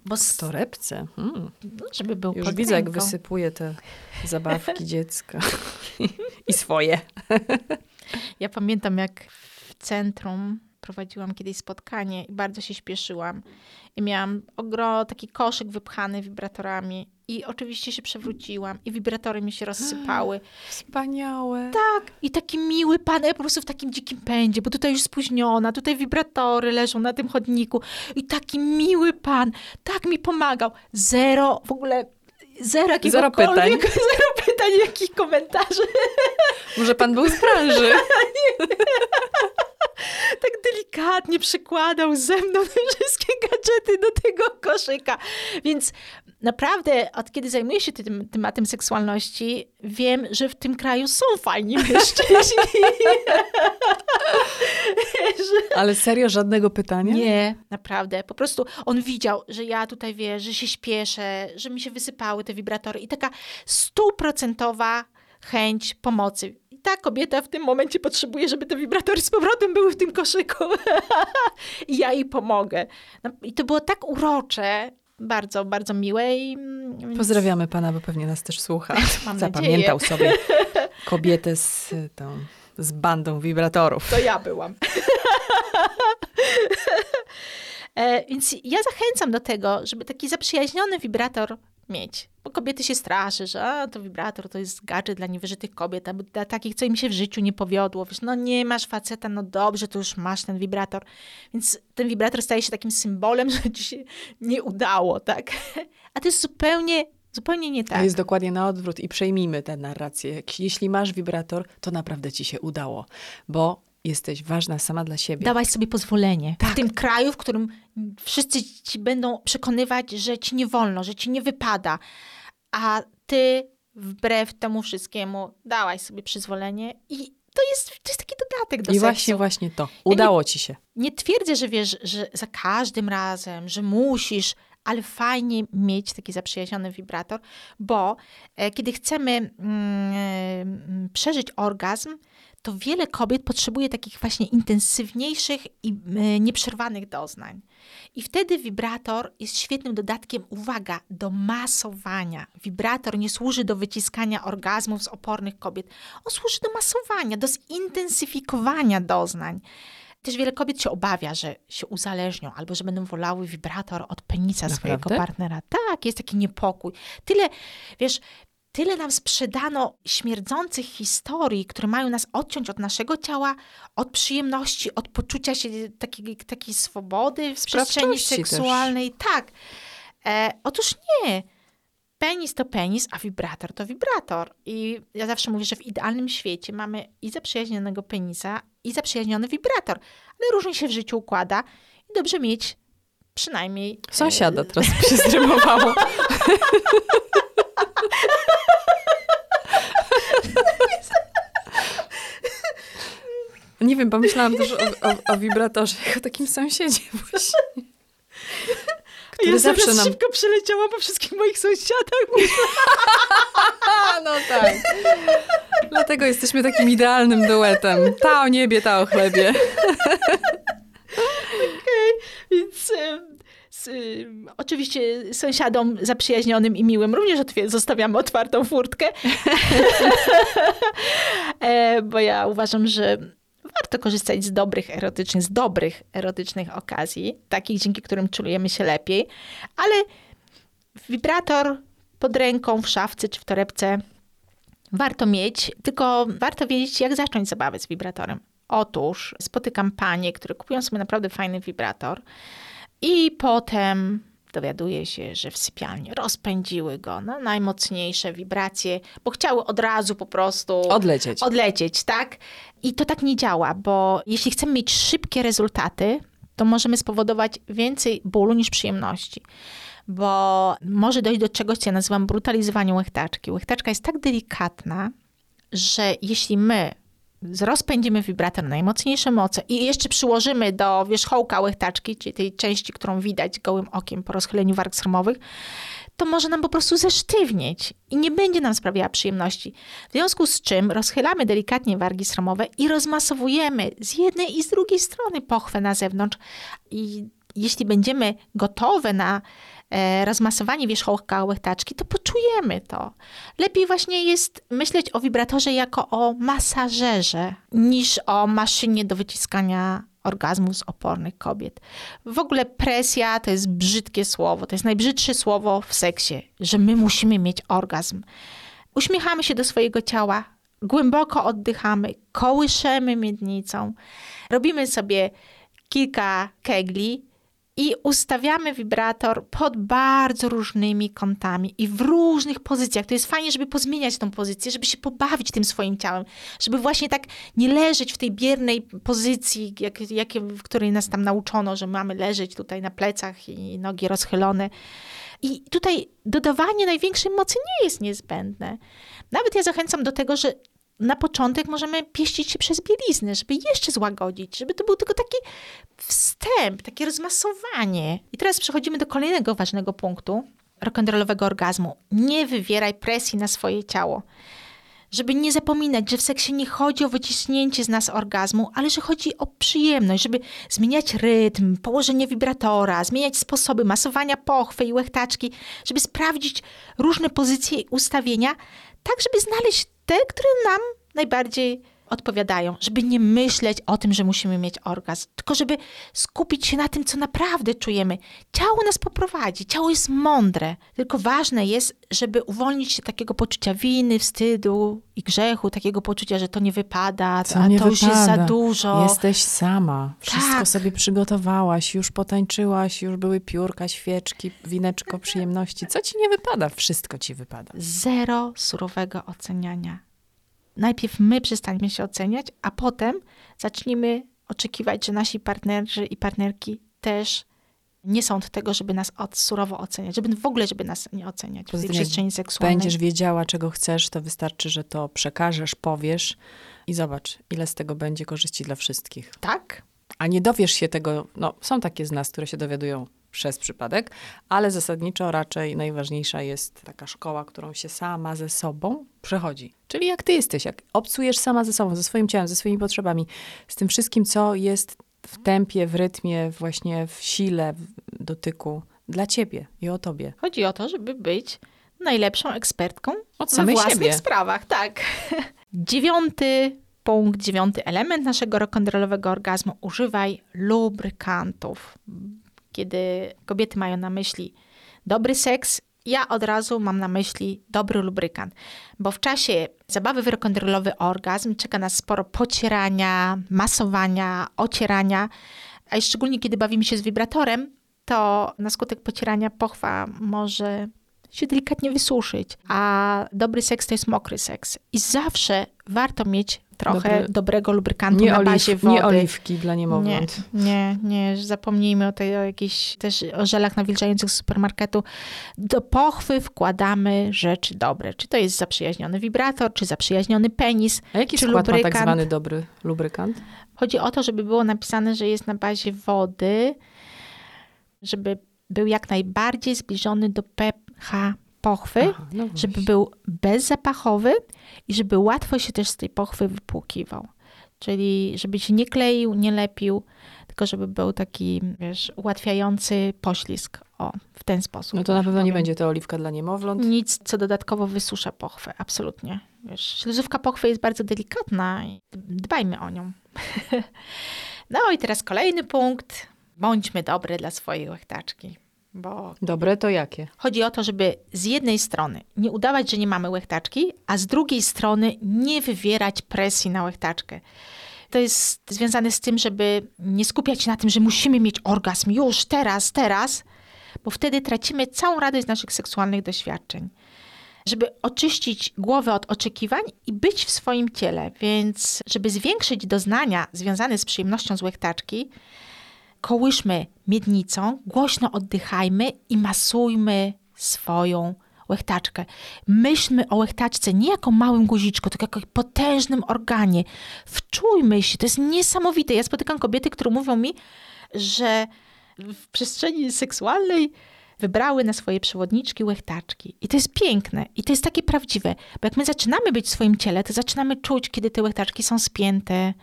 Bo W s- torebce. Hmm. no, żeby był Już pod widzę, jak ręką. wysypuje te zabawki dziecka. I swoje. Ja pamiętam, jak w centrum prowadziłam kiedyś spotkanie i bardzo się śpieszyłam. I miałam ogro, taki koszyk wypchany wibratorami. I oczywiście się przewróciłam i wibratory mi się rozsypały. Wspaniałe. Tak, i taki miły pan, ja po prostu w takim dzikim pędzie, bo tutaj już spóźniona, tutaj wibratory leżą na tym chodniku. I taki miły pan, tak mi pomagał. Zero, w ogóle zero jakiegokolwiek, pytań. zero pytań, jakich komentarzy. Może pan był z branży. tak delikatnie przykładał ze mną te wszystkie gadżety do tego koszyka. Więc naprawdę, od kiedy zajmuję się tym tematem seksualności, wiem, że w tym kraju są fajni mężczyźni. Ale serio, żadnego pytania? Nie, naprawdę. Po prostu on widział, że ja tutaj, wiesz, że się śpieszę, że mi się wysypały te wibratory i taka stuprocentowa chęć pomocy. Ta kobieta w tym momencie potrzebuje, żeby te wibratory z powrotem były w tym koszyku. I ja jej pomogę. No, I to było tak urocze, bardzo, bardzo miłe. I, mm, Pozdrawiamy pana, bo pewnie nas też słucha. Mam Zapamiętał nadzieję. sobie kobietę z tą z bandą wibratorów. To ja byłam. e, więc ja zachęcam do tego, żeby taki zaprzyjaźniony wibrator mieć. Bo kobiety się straszy, że a, to wibrator to jest gadżet dla niewyżytych kobiet, albo dla takich, co im się w życiu nie powiodło. Wiesz, no nie masz faceta, no dobrze, to już masz ten wibrator. Więc ten wibrator staje się takim symbolem, że ci się nie udało, tak? A to jest zupełnie Zupełnie nie tak. To jest dokładnie na odwrót i przejmijmy tę narrację. Jeśli masz wibrator, to naprawdę ci się udało, bo jesteś ważna sama dla siebie. Dałaś sobie pozwolenie. Tak. W tym kraju, w którym wszyscy ci będą przekonywać, że ci nie wolno, że ci nie wypada, a ty wbrew temu wszystkiemu dałaś sobie przyzwolenie i to jest, to jest taki dodatek do I seksu. właśnie, właśnie to. Udało ja nie, ci się. Nie twierdzę, że wiesz, że za każdym razem, że musisz, ale fajnie mieć taki zaprzyjaźniony wibrator, bo e, kiedy chcemy mm, e, przeżyć orgazm, to wiele kobiet potrzebuje takich właśnie intensywniejszych i nieprzerwanych doznań. I wtedy wibrator jest świetnym dodatkiem, uwaga, do masowania. Wibrator nie służy do wyciskania orgazmów z opornych kobiet. On służy do masowania, do zintensyfikowania doznań. Też wiele kobiet się obawia, że się uzależnią albo że będą wolały wibrator od penisa Naprawdę? swojego partnera. Tak, jest taki niepokój. Tyle, wiesz, tyle nam sprzedano śmierdzących historii, które mają nas odciąć od naszego ciała, od przyjemności, od poczucia się takiej, takiej swobody w przestrzeni seksualnej. Też. Tak. E, otóż nie. Penis to penis, a wibrator to wibrator. I ja zawsze mówię, że w idealnym świecie mamy i zaprzyjaźnionego penisa, i zaprzyjaźniony wibrator. Ale różnie się w życiu układa i dobrze mieć przynajmniej... Sąsiada teraz się zrymowało. Nie wiem, pomyślałam też o, o, o wibratorze jako takim sąsiedzie właśnie. Który ja zawsze nam... szybko przeleciałam po wszystkich moich sąsiadach. no tak. Dlatego jesteśmy takim idealnym duetem. Ta o niebie, ta o chlebie. Okej, okay, więc... Z, oczywiście sąsiadom zaprzyjaźnionym i miłym również zostawiamy otwartą furtkę, e, bo ja uważam, że warto korzystać z dobrych erotycznych, z dobrych erotycznych okazji, takich, dzięki którym czujemy się lepiej, ale wibrator pod ręką, w szafce czy w torebce warto mieć, tylko warto wiedzieć, jak zacząć zabawę z wibratorem. Otóż spotykam panie, które kupują sobie naprawdę fajny wibrator i potem dowiaduje się, że w sypialni rozpędziły go na najmocniejsze wibracje, bo chciały od razu po prostu odlecieć. Odlecieć, tak? I to tak nie działa, bo jeśli chcemy mieć szybkie rezultaty, to możemy spowodować więcej bólu niż przyjemności. Bo może dojść do czegoś, co ja nazywam brutalizowaniem łechtaczki. Łechtaczka jest tak delikatna, że jeśli my rozpędzimy wibrator na najmocniejsze moce i jeszcze przyłożymy do wierzchołka łechtaczki, czyli tej części, którą widać gołym okiem po rozchyleniu warg sromowych, to może nam po prostu zesztywnieć i nie będzie nam sprawiała przyjemności. W związku z czym rozchylamy delikatnie wargi sromowe i rozmasowujemy z jednej i z drugiej strony pochwę na zewnątrz. I jeśli będziemy gotowe na e, rozmasowanie wierzchołka łechtaczki, to poczujemy to. Lepiej właśnie jest myśleć o wibratorze jako o masażerze, niż o maszynie do wyciskania orgazmu z opornych kobiet. W ogóle presja to jest brzydkie słowo, to jest najbrzydsze słowo w seksie, że my musimy mieć orgazm. Uśmiechamy się do swojego ciała, głęboko oddychamy, kołyszemy miednicą, robimy sobie kilka kegli i ustawiamy wibrator pod bardzo różnymi kątami i w różnych pozycjach. To jest fajnie, żeby pozmieniać tą pozycję, żeby się pobawić tym swoim ciałem, żeby właśnie tak nie leżeć w tej biernej pozycji, jak, jak, w której nas tam nauczono, że mamy leżeć tutaj na plecach i nogi rozchylone. I tutaj dodawanie największej mocy nie jest niezbędne. Nawet ja zachęcam do tego, że na początek możemy pieścić się przez bieliznę, żeby jeszcze złagodzić, żeby to był tylko taki wstęp, takie rozmasowanie. I teraz przechodzimy do kolejnego ważnego punktu rock'n'rollowego orgazmu. Nie wywieraj presji na swoje ciało. Żeby nie zapominać, że w seksie nie chodzi o wyciśnięcie z nas orgazmu, ale że chodzi o przyjemność, żeby zmieniać rytm, położenie wibratora, zmieniać sposoby masowania pochwy i łechtaczki, żeby sprawdzić różne pozycje i ustawienia, tak żeby znaleźć te, które nam najbardziej odpowiadają, żeby nie myśleć o tym, że musimy mieć orgazm, tylko żeby skupić się na tym, co naprawdę czujemy. Ciało nas poprowadzi, ciało jest mądre, tylko ważne jest, żeby uwolnić się takiego poczucia winy, wstydu i grzechu, takiego poczucia, że to nie wypada, a nie to już jest za wypada. dużo. Jesteś sama. Wszystko Tak. sobie przygotowałaś, już potańczyłaś, już były piórka, świeczki, wineczko przyjemności. Co ci nie wypada? Wszystko ci wypada. Zero surowego oceniania. Najpierw my przestaniemy się oceniać, a potem zacznijmy oczekiwać, że nasi partnerzy i partnerki też nie są od tego, żeby nas od, surowo oceniać, żeby w ogóle, żeby nas nie oceniać w Poza tej tym, jak przestrzeni seksualnej. Będziesz wiedziała, czego chcesz, to wystarczy, że to przekażesz, powiesz i zobacz, ile z tego będzie korzyści dla wszystkich. Tak? A nie dowiesz się tego, no są takie z nas, które się dowiadują przez przypadek, ale zasadniczo raczej najważniejsza jest taka szkoła, którą się sama ze sobą przechodzi. Czyli jak ty jesteś, jak obcujesz sama ze sobą, ze swoim ciałem, ze swoimi potrzebami, z tym wszystkim, co jest w tempie, w rytmie, właśnie w sile, w dotyku dla ciebie i o tobie. Chodzi o to, żeby być najlepszą ekspertką Od we własnych siebie. sprawach, tak. Dziewiąty punkt, dziewiąty element naszego rock'n'rollowego orgazmu. Używaj lubrykantów. Kiedy kobiety mają na myśli dobry seks, ja od razu mam na myśli dobry lubrykant, bo w czasie zabawy w rock'n'rollowy orgazm czeka nas sporo pocierania, masowania, ocierania, a szczególnie kiedy bawimy się z wibratorem, to na skutek pocierania pochwa może się delikatnie wysuszyć, a dobry seks to jest mokry seks. I zawsze warto mieć trochę Dobry- dobrego lubrykantu Nie, na oliw, bazie wody. nie oliwki dla Nie, niemowląt. nie, nie, zapomnijmy o tej, o jakichś też o żelach nawilżających z supermarketu. Do pochwy wkładamy rzeczy dobre. Czy to jest zaprzyjaźniony wibrator, czy zaprzyjaźniony penis. A jaki Czy skład ma tak lubrykant? zwany dobry lubrykant? Chodzi o to, żeby było napisane, że jest na bazie wody, żeby był jak najbardziej zbliżony do pH pochwy, Aha, no żeby był bezzapachowy i żeby łatwo się też z tej pochwy wypłukiwał. Czyli żeby się nie kleił, nie lepił, tylko żeby był taki, wiesz, ułatwiający poślizg. O, w ten sposób. No to na pewno nie będzie to oliwka dla niemowląt. Nic, co dodatkowo wysusza pochwę, absolutnie. Wiesz, śluzówka pochwy jest bardzo delikatna i dbajmy o nią. no i teraz kolejny punkt. Bądźmy dobre dla swojej łechtaczki, bo Dobre to jakie? chodzi o to, żeby z jednej strony nie udawać, że nie mamy łechtaczki, a z drugiej strony nie wywierać presji na łechtaczkę. To jest związane z tym, żeby nie skupiać się na tym, że musimy mieć orgazm już, teraz, teraz, bo wtedy tracimy całą radość z naszych seksualnych doświadczeń. Żeby oczyścić głowę od oczekiwań i być w swoim ciele. Więc, żeby zwiększyć doznania związane z przyjemnością z łechtaczki, kołyszmy miednicą, głośno oddychajmy i masujmy swoją łechtaczkę. Myślmy o łechtaczce nie jako małym guziczku, tylko jako potężnym organie. Wczujmy się, to jest niesamowite. Ja spotykam kobiety, które mówią mi, że w przestrzeni seksualnej wybrały na swoje przewodniczki łechtaczki. I to jest piękne. I to jest takie prawdziwe. Bo jak my zaczynamy być w swoim ciele, to zaczynamy czuć, kiedy te łechtaczki są spięte,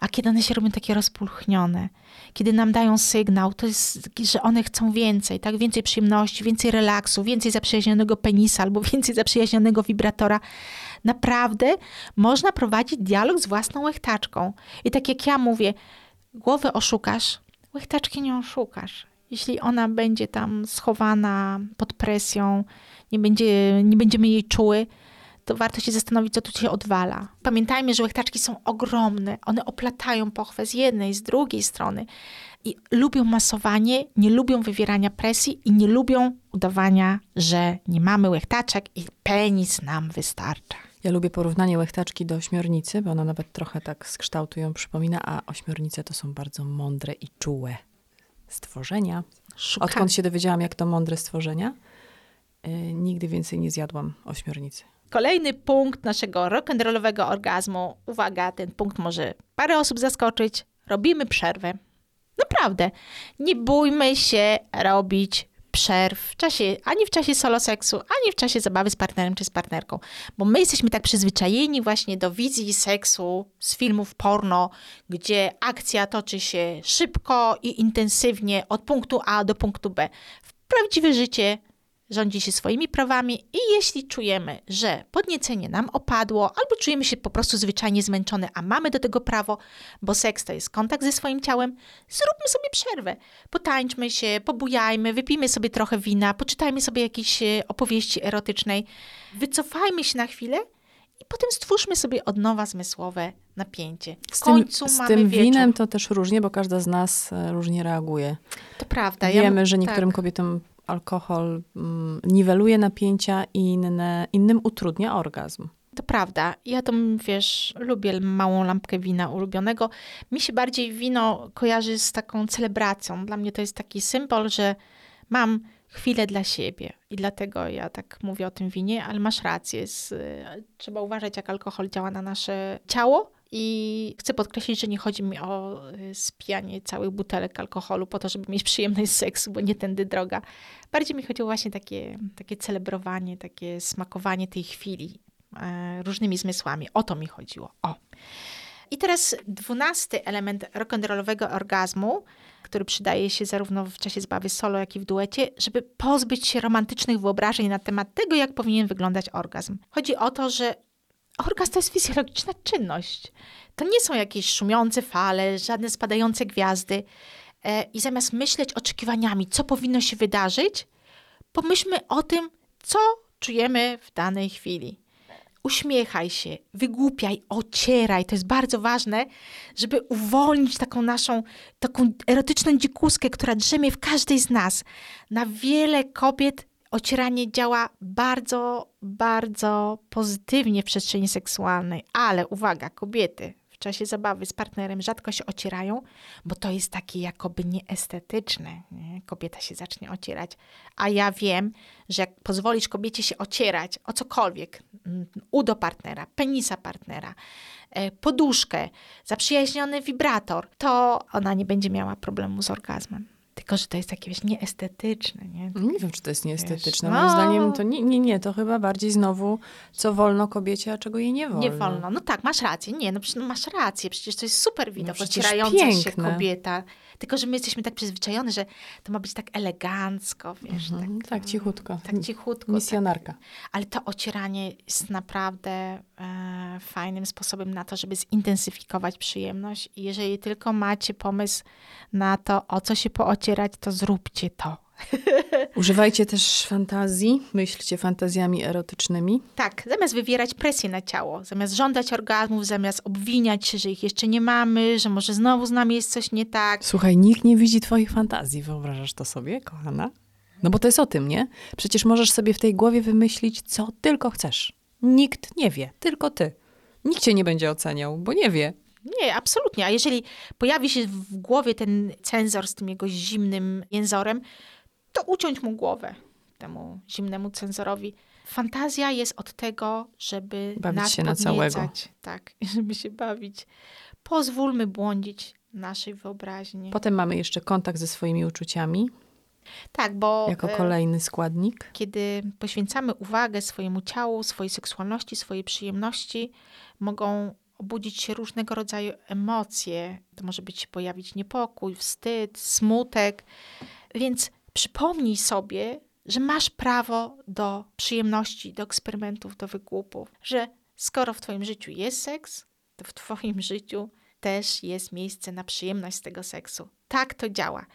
a kiedy one się robią takie rozpulchnione. Kiedy nam dają sygnał, to jest, że one chcą więcej, tak? Więcej przyjemności, więcej relaksu, więcej zaprzyjaźnionego penisa albo więcej zaprzyjaźnionego wibratora. Naprawdę można prowadzić dialog z własną łechtaczką. I tak jak ja mówię, głowę oszukasz, łechtaczki nie oszukasz. Jeśli ona będzie tam schowana pod presją, nie, będzie, nie będziemy jej czuły, to warto się zastanowić, co tu się odwala. Pamiętajmy, że łechtaczki są ogromne. One oplatają pochwę z jednej, z drugiej strony. i lubią masowanie, nie lubią wywierania presji i nie lubią udawania, że nie mamy łechtaczek i penis nam wystarcza. Ja lubię porównanie łechtaczki do ośmiornicy, bo ona nawet trochę tak z kształtu ją przypomina, a ośmiornice to są bardzo mądre i czułe stworzenia. Szuka... Odkąd się dowiedziałam, jak to mądre stworzenia, yy, nigdy więcej nie zjadłam ośmiornicy. Kolejny punkt naszego rock'n'rollowego orgazmu. Uwaga, ten punkt może parę osób zaskoczyć. Robimy przerwę. Naprawdę. Nie bójmy się robić przerw w czasie, ani w czasie solo seksu, ani w czasie zabawy z partnerem czy z partnerką. Bo my jesteśmy tak przyzwyczajeni właśnie do wizji seksu z filmów porno, gdzie akcja toczy się szybko i intensywnie od punktu A do punktu B. W prawdziwe życie rządzi się swoimi prawami i jeśli czujemy, że podniecenie nam opadło, albo czujemy się po prostu zwyczajnie zmęczone, a mamy do tego prawo, bo seks to jest kontakt ze swoim ciałem, zróbmy sobie przerwę. Potańczmy się, pobujajmy, wypijmy sobie trochę wina, poczytajmy sobie jakieś e, opowieści erotycznej, wycofajmy się na chwilę i potem stwórzmy sobie od nowa zmysłowe napięcie. W Z końcu tym, z mamy tym wieczór. winem to też różnie, bo każda z nas e, różnie reaguje. To prawda. ja- Wiemy, że niektórym tak. kobietom alkohol mm, niweluje napięcia i inne, innym utrudnia orgazm. To prawda. Ja to, wiesz, lubię małą lampkę wina ulubionego. Mi się bardziej wino kojarzy z taką celebracją. Dla mnie to jest taki symbol, że mam chwilę dla siebie. I dlatego ja tak mówię o tym winie, ale masz rację. Z, trzeba uważać, jak alkohol działa na nasze ciało. I chcę podkreślić, że nie chodzi mi o y, spijanie całych butelek alkoholu po to, żeby mieć przyjemność seksu, bo nie tędy droga. Bardziej mi chodziło właśnie takie, takie celebrowanie, takie smakowanie tej chwili e, różnymi zmysłami. O to mi chodziło. O. I teraz dwunasty element rock'n'rollowego orgazmu, który przydaje się zarówno w czasie zabawy solo, jak i w duecie, żeby pozbyć się romantycznych wyobrażeń na temat tego, jak powinien wyglądać orgazm. Chodzi o to, że orgazm to jest fizjologiczna czynność. To nie są jakieś szumiące fale, żadne spadające gwiazdy. E, I zamiast myśleć oczekiwaniami, co powinno się wydarzyć, pomyślmy o tym, co czujemy w danej chwili. Uśmiechaj się, wygłupiaj, ocieraj. To jest bardzo ważne, żeby uwolnić taką naszą, taką erotyczną dzikuskę, która drzemie w każdej z nas. Na wiele kobiet ocieranie działa bardzo, bardzo pozytywnie w przestrzeni seksualnej. Ale uwaga, kobiety w czasie zabawy z partnerem rzadko się ocierają, bo to jest takie jakoby nieestetyczne. Nie? Kobieta się zacznie ocierać. A ja wiem, że jak pozwolisz kobiecie się ocierać o cokolwiek, mm, udo partnera, penisa partnera, e, poduszkę, zaprzyjaźniony wibrator, to ona nie będzie miała problemu z orgazmem. Tylko, że to jest takie, wiesz, nieestetyczne, nie? Nie wiem, czy to jest nieestetyczne. Wiesz, Moim no. zdaniem to nie, nie, nie, to chyba bardziej znowu, co wolno kobiecie, a czego jej nie wolno. Nie wolno. No tak, masz rację. Nie, no, przecież- no masz rację. Przecież to jest super widok, No ocierająca się piękne. kobieta. Tylko, że my jesteśmy tak przyzwyczajone, że to ma być tak elegancko, wiesz, Mhm, tak, tak, cichutko. tak cichutko. Tak. Misjonarka. Ale to ocieranie jest naprawdę e, fajnym sposobem na to, żeby zintensyfikować przyjemność. I jeżeli tylko macie pomysł na to, o co się poocierać, to zróbcie to. Używajcie też fantazji, myślcie fantazjami erotycznymi. Tak, zamiast wywierać presję na ciało, zamiast żądać orgazmów, zamiast obwiniać się, że ich jeszcze nie mamy, że może znowu z nami jest coś nie tak. Słuchaj, nikt nie widzi twoich fantazji. Wyobrażasz to sobie, kochana? No bo to jest o tym, nie? Przecież możesz sobie w tej głowie wymyślić, co tylko chcesz. Nikt nie wie, tylko ty. Nikt cię nie będzie oceniał, bo nie wie. Nie, absolutnie. A jeżeli pojawi się w głowie ten cenzor z tym jego zimnym jęzorem, to uciąć mu głowę temu zimnemu cenzorowi. Fantazja jest od tego, żeby Bawić nas się na całego. Tak, żeby się bawić. Pozwólmy błądzić naszej wyobraźni. Potem mamy jeszcze kontakt ze swoimi uczuciami, tak, bo jako e, kolejny składnik. kiedy poświęcamy uwagę swojemu ciału, swojej seksualności, swojej przyjemności, mogą obudzić się różnego rodzaju emocje. To może być pojawić niepokój, wstyd, smutek. Więc przypomnij sobie, że masz prawo do przyjemności, do eksperymentów, do wygłupów, że skoro w twoim życiu jest seks, to w twoim życiu też jest miejsce na przyjemność z tego seksu. Tak to działa.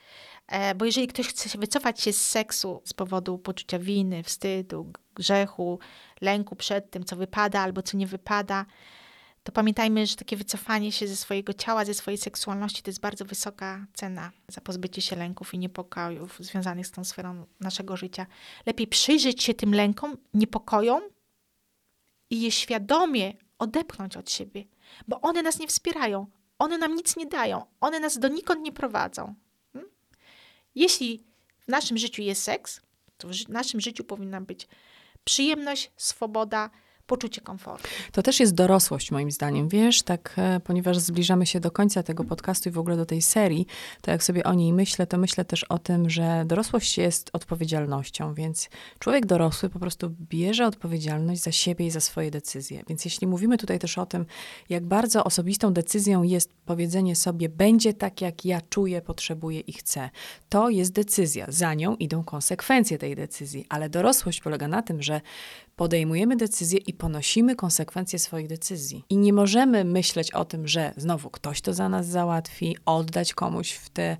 E, Bo jeżeli ktoś chce wycofać się z seksu z powodu poczucia winy, wstydu, grzechu, lęku przed tym, co wypada albo co nie wypada, to pamiętajmy, że takie wycofanie się ze swojego ciała, ze swojej seksualności to jest bardzo wysoka cena za pozbycie się lęków i niepokojów związanych z tą sferą naszego życia. Lepiej przyjrzeć się tym lękom, niepokojom i je świadomie odepchnąć od siebie, bo one nas nie wspierają, one nam nic nie dają, one nas donikąd nie prowadzą. Hmm? Jeśli w naszym życiu jest seks, to w naszym życiu powinna być przyjemność, swoboda, poczucie komfortu. To też jest dorosłość, moim zdaniem. Wiesz, tak, e, ponieważ zbliżamy się do końca tego podcastu i w ogóle do tej serii, to jak sobie o niej myślę, to myślę też o tym, że dorosłość jest odpowiedzialnością, więc człowiek dorosły po prostu bierze odpowiedzialność za siebie i za swoje decyzje. Więc jeśli mówimy tutaj też o tym, jak bardzo osobistą decyzją jest powiedzenie sobie, będzie tak, jak ja czuję, potrzebuję i chcę, to jest decyzja. Za nią idą konsekwencje tej decyzji, ale dorosłość polega na tym, że podejmujemy decyzje i ponosimy konsekwencje swoich decyzji. I nie możemy myśleć o tym, że znowu ktoś to za nas załatwi, oddać komuś w te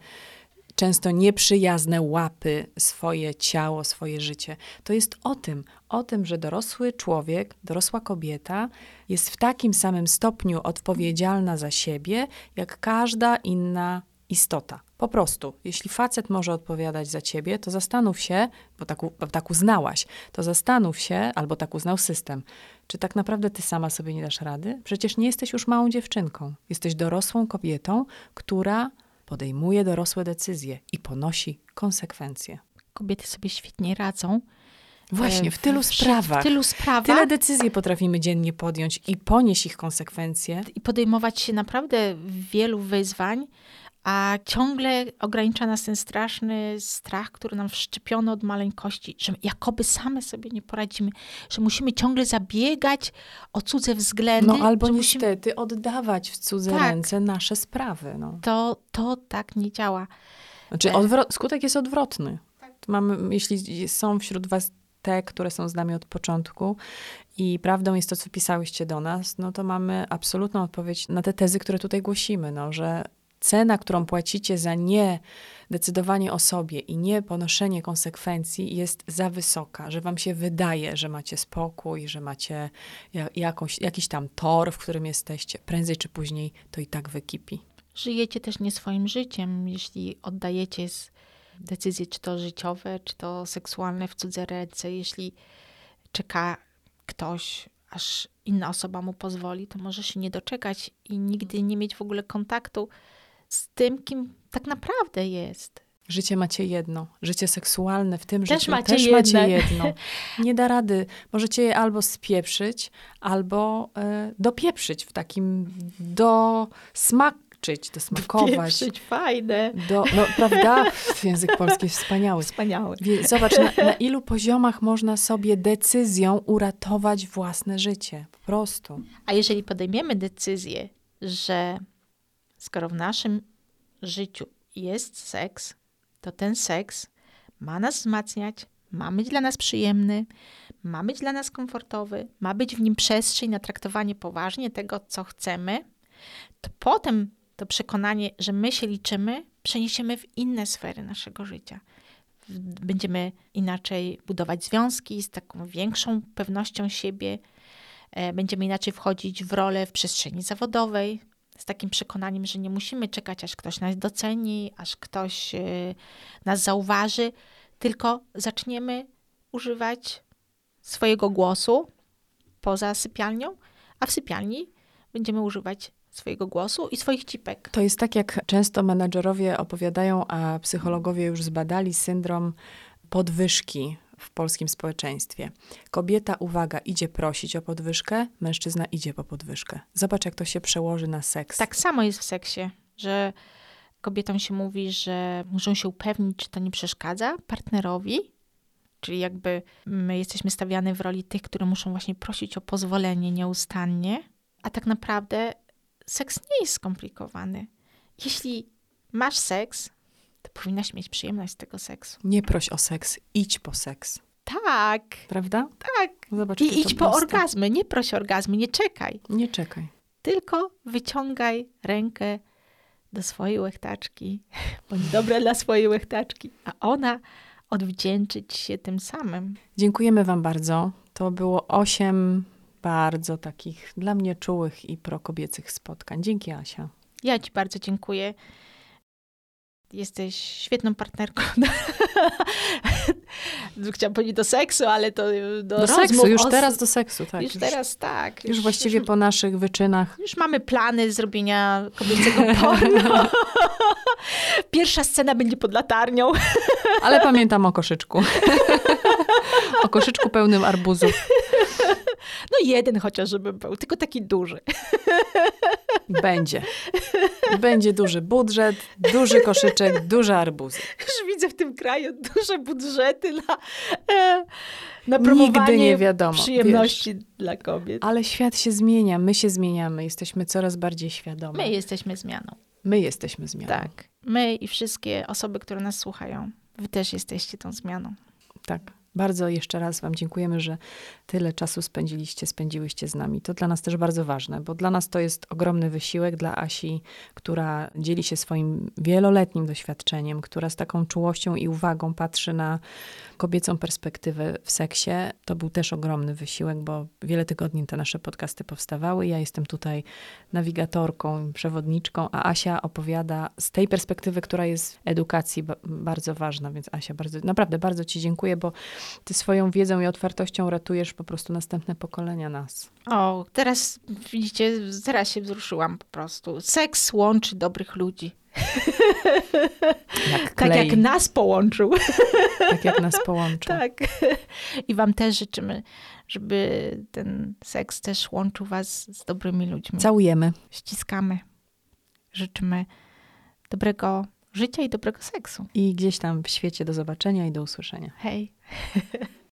często nieprzyjazne łapy swoje ciało, swoje życie. To jest o tym, o tym, że dorosły człowiek, dorosła kobieta jest w takim samym stopniu odpowiedzialna za siebie, jak każda inna istota. Po prostu, jeśli facet może odpowiadać za ciebie, to zastanów się, bo tak, bo tak uznałaś, to zastanów się, albo tak uznał system, czy tak naprawdę ty sama sobie nie dasz rady? Przecież nie jesteś już małą dziewczynką. Jesteś dorosłą kobietą, która podejmuje dorosłe decyzje i ponosi konsekwencje. Kobiety sobie świetnie radzą. Właśnie, w tylu w, sprawach. W tylu sprawach. Tyle decyzji potrafimy dziennie podjąć i ponieść ich konsekwencje. I podejmować się naprawdę wielu wyzwań, a ciągle ogranicza nas ten straszny strach, który nam wszczepiono od maleńkości, że jakoby same sobie nie poradzimy, że musimy ciągle zabiegać o cudze względy. No albo niestety musimy... oddawać w cudze tak, ręce nasze sprawy. No. To, to tak nie działa. Znaczy odwro- skutek jest odwrotny. Tak. Mamy, jeśli są wśród was te, które są z nami od początku i prawdą jest to, co pisałyście do nas, no to mamy absolutną odpowiedź na te tezy, które tutaj głosimy, no, że cena, którą płacicie za nie decydowanie o sobie i nie ponoszenie konsekwencji jest za wysoka, że wam się wydaje, że macie spokój, że macie jakąś, jakiś tam tor, w którym jesteście. Prędzej czy później to i tak wykipi. Żyjecie też nie swoim życiem, jeśli oddajecie decyzje, czy to życiowe, czy to seksualne w cudze ręce, jeśli czeka ktoś, aż inna osoba mu pozwoli, to może się nie doczekać i nigdy nie mieć w ogóle kontaktu z tym, kim tak naprawdę jest. Życie macie jedno. Życie seksualne w tym też życiu macie też jedne. macie jedno. Nie da rady. Możecie je albo spieprzyć, albo y, dopieprzyć w takim do smaczyć, dosmakować. Dopieprzyć, fajne. Do, no, prawda? Język polski jest wspaniały. Wspaniały. Zobacz, na, na ilu poziomach można sobie decyzją uratować własne życie. Po prostu. A jeżeli podejmiemy decyzję, że skoro w naszym życiu jest seks, to ten seks ma nas wzmacniać, ma być dla nas przyjemny, ma być dla nas komfortowy, ma być w nim przestrzeń na traktowanie poważnie tego, co chcemy, to potem to przekonanie, że my się liczymy, przeniesiemy w inne sfery naszego życia. Będziemy inaczej budować związki z taką większą pewnością siebie, e, będziemy inaczej wchodzić w rolę w przestrzeni zawodowej, z takim przekonaniem, że nie musimy czekać, aż ktoś nas doceni, aż ktoś y, nas zauważy, tylko zaczniemy używać swojego głosu poza sypialnią, a w sypialni będziemy używać swojego głosu i swoich cipek. To jest tak, jak często menadżerowie opowiadają, a psychologowie już zbadali syndrom podwyżki w polskim społeczeństwie. Kobieta, uwaga, idzie prosić o podwyżkę, mężczyzna idzie po podwyżkę. Zobacz, jak to się przełoży na seks. Tak samo jest w seksie, że kobietom się mówi, że muszą się upewnić, czy to nie przeszkadza partnerowi, czyli jakby my jesteśmy stawiane w roli tych, które muszą właśnie prosić o pozwolenie nieustannie, a tak naprawdę seks nie jest skomplikowany. Jeśli masz seks, to powinnaś mieć przyjemność z tego seksu. Nie proś o seks, idź po seks. Tak. Prawda? Tak. Zobacz, I idź po orgazmy, nie proś orgazmy, nie czekaj. Nie czekaj. Tylko wyciągaj rękę do swojej łechtaczki, bądź dobra dla swojej łechtaczki, a ona odwdzięczyć się tym samym. Dziękujemy Wam bardzo. To było osiem bardzo takich dla mnie czułych i prokobiecych spotkań. Dzięki Asia. Ja ci bardzo dziękuję. Jesteś świetną partnerką. Chciałam powiedzieć do seksu, ale to do, Do seksu, już teraz do seksu, tak. już, teraz tak. Już właściwie po naszych wyczynach. Już mamy plany zrobienia kobiecego porno. Pierwsza scena będzie pod latarnią. Ale pamiętam o koszyczku. o koszyczku pełnym arbuzów. No jeden chociaż, żeby był, tylko taki duży. Będzie. Będzie duży budżet, duży koszyczek, duże arbuzy. Już widzę w tym kraju duże budżety na, e, na promowanie Nigdy nie wiadomo. przyjemności wiesz. dla kobiet. Ale świat się zmienia, my się zmieniamy, jesteśmy coraz bardziej świadome. My jesteśmy zmianą. My jesteśmy zmianą. Tak. My i wszystkie osoby, które nas słuchają. Wy też jesteście tą zmianą. Tak. Bardzo jeszcze raz Wam dziękujemy, że tyle czasu spędziliście, spędziłyście z nami. To dla nas też bardzo ważne, bo dla nas to jest ogromny wysiłek, dla Asi, która dzieli się swoim wieloletnim doświadczeniem, która z taką czułością i uwagą patrzy na kobiecą perspektywę w seksie. To był też ogromny wysiłek, bo wiele tygodni te nasze podcasty powstawały. Ja jestem tutaj nawigatorką, przewodniczką, a Asia opowiada z tej perspektywy, która jest w edukacji bardzo ważna, więc Asia, bardzo, naprawdę bardzo Ci dziękuję, bo Ty swoją wiedzą i otwartością ratujesz po prostu następne pokolenia nas. O, teraz widzicie, teraz się wzruszyłam po prostu. Seks łączy dobrych ludzi. Jak tak jak nas połączył. Tak jak nas połączył. tak. I wam też życzymy, żeby ten seks też łączył was z dobrymi ludźmi. Całujemy. Ściskamy. Życzymy dobrego życia i dobrego seksu. I gdzieś tam w świecie do zobaczenia i do usłyszenia. Hej.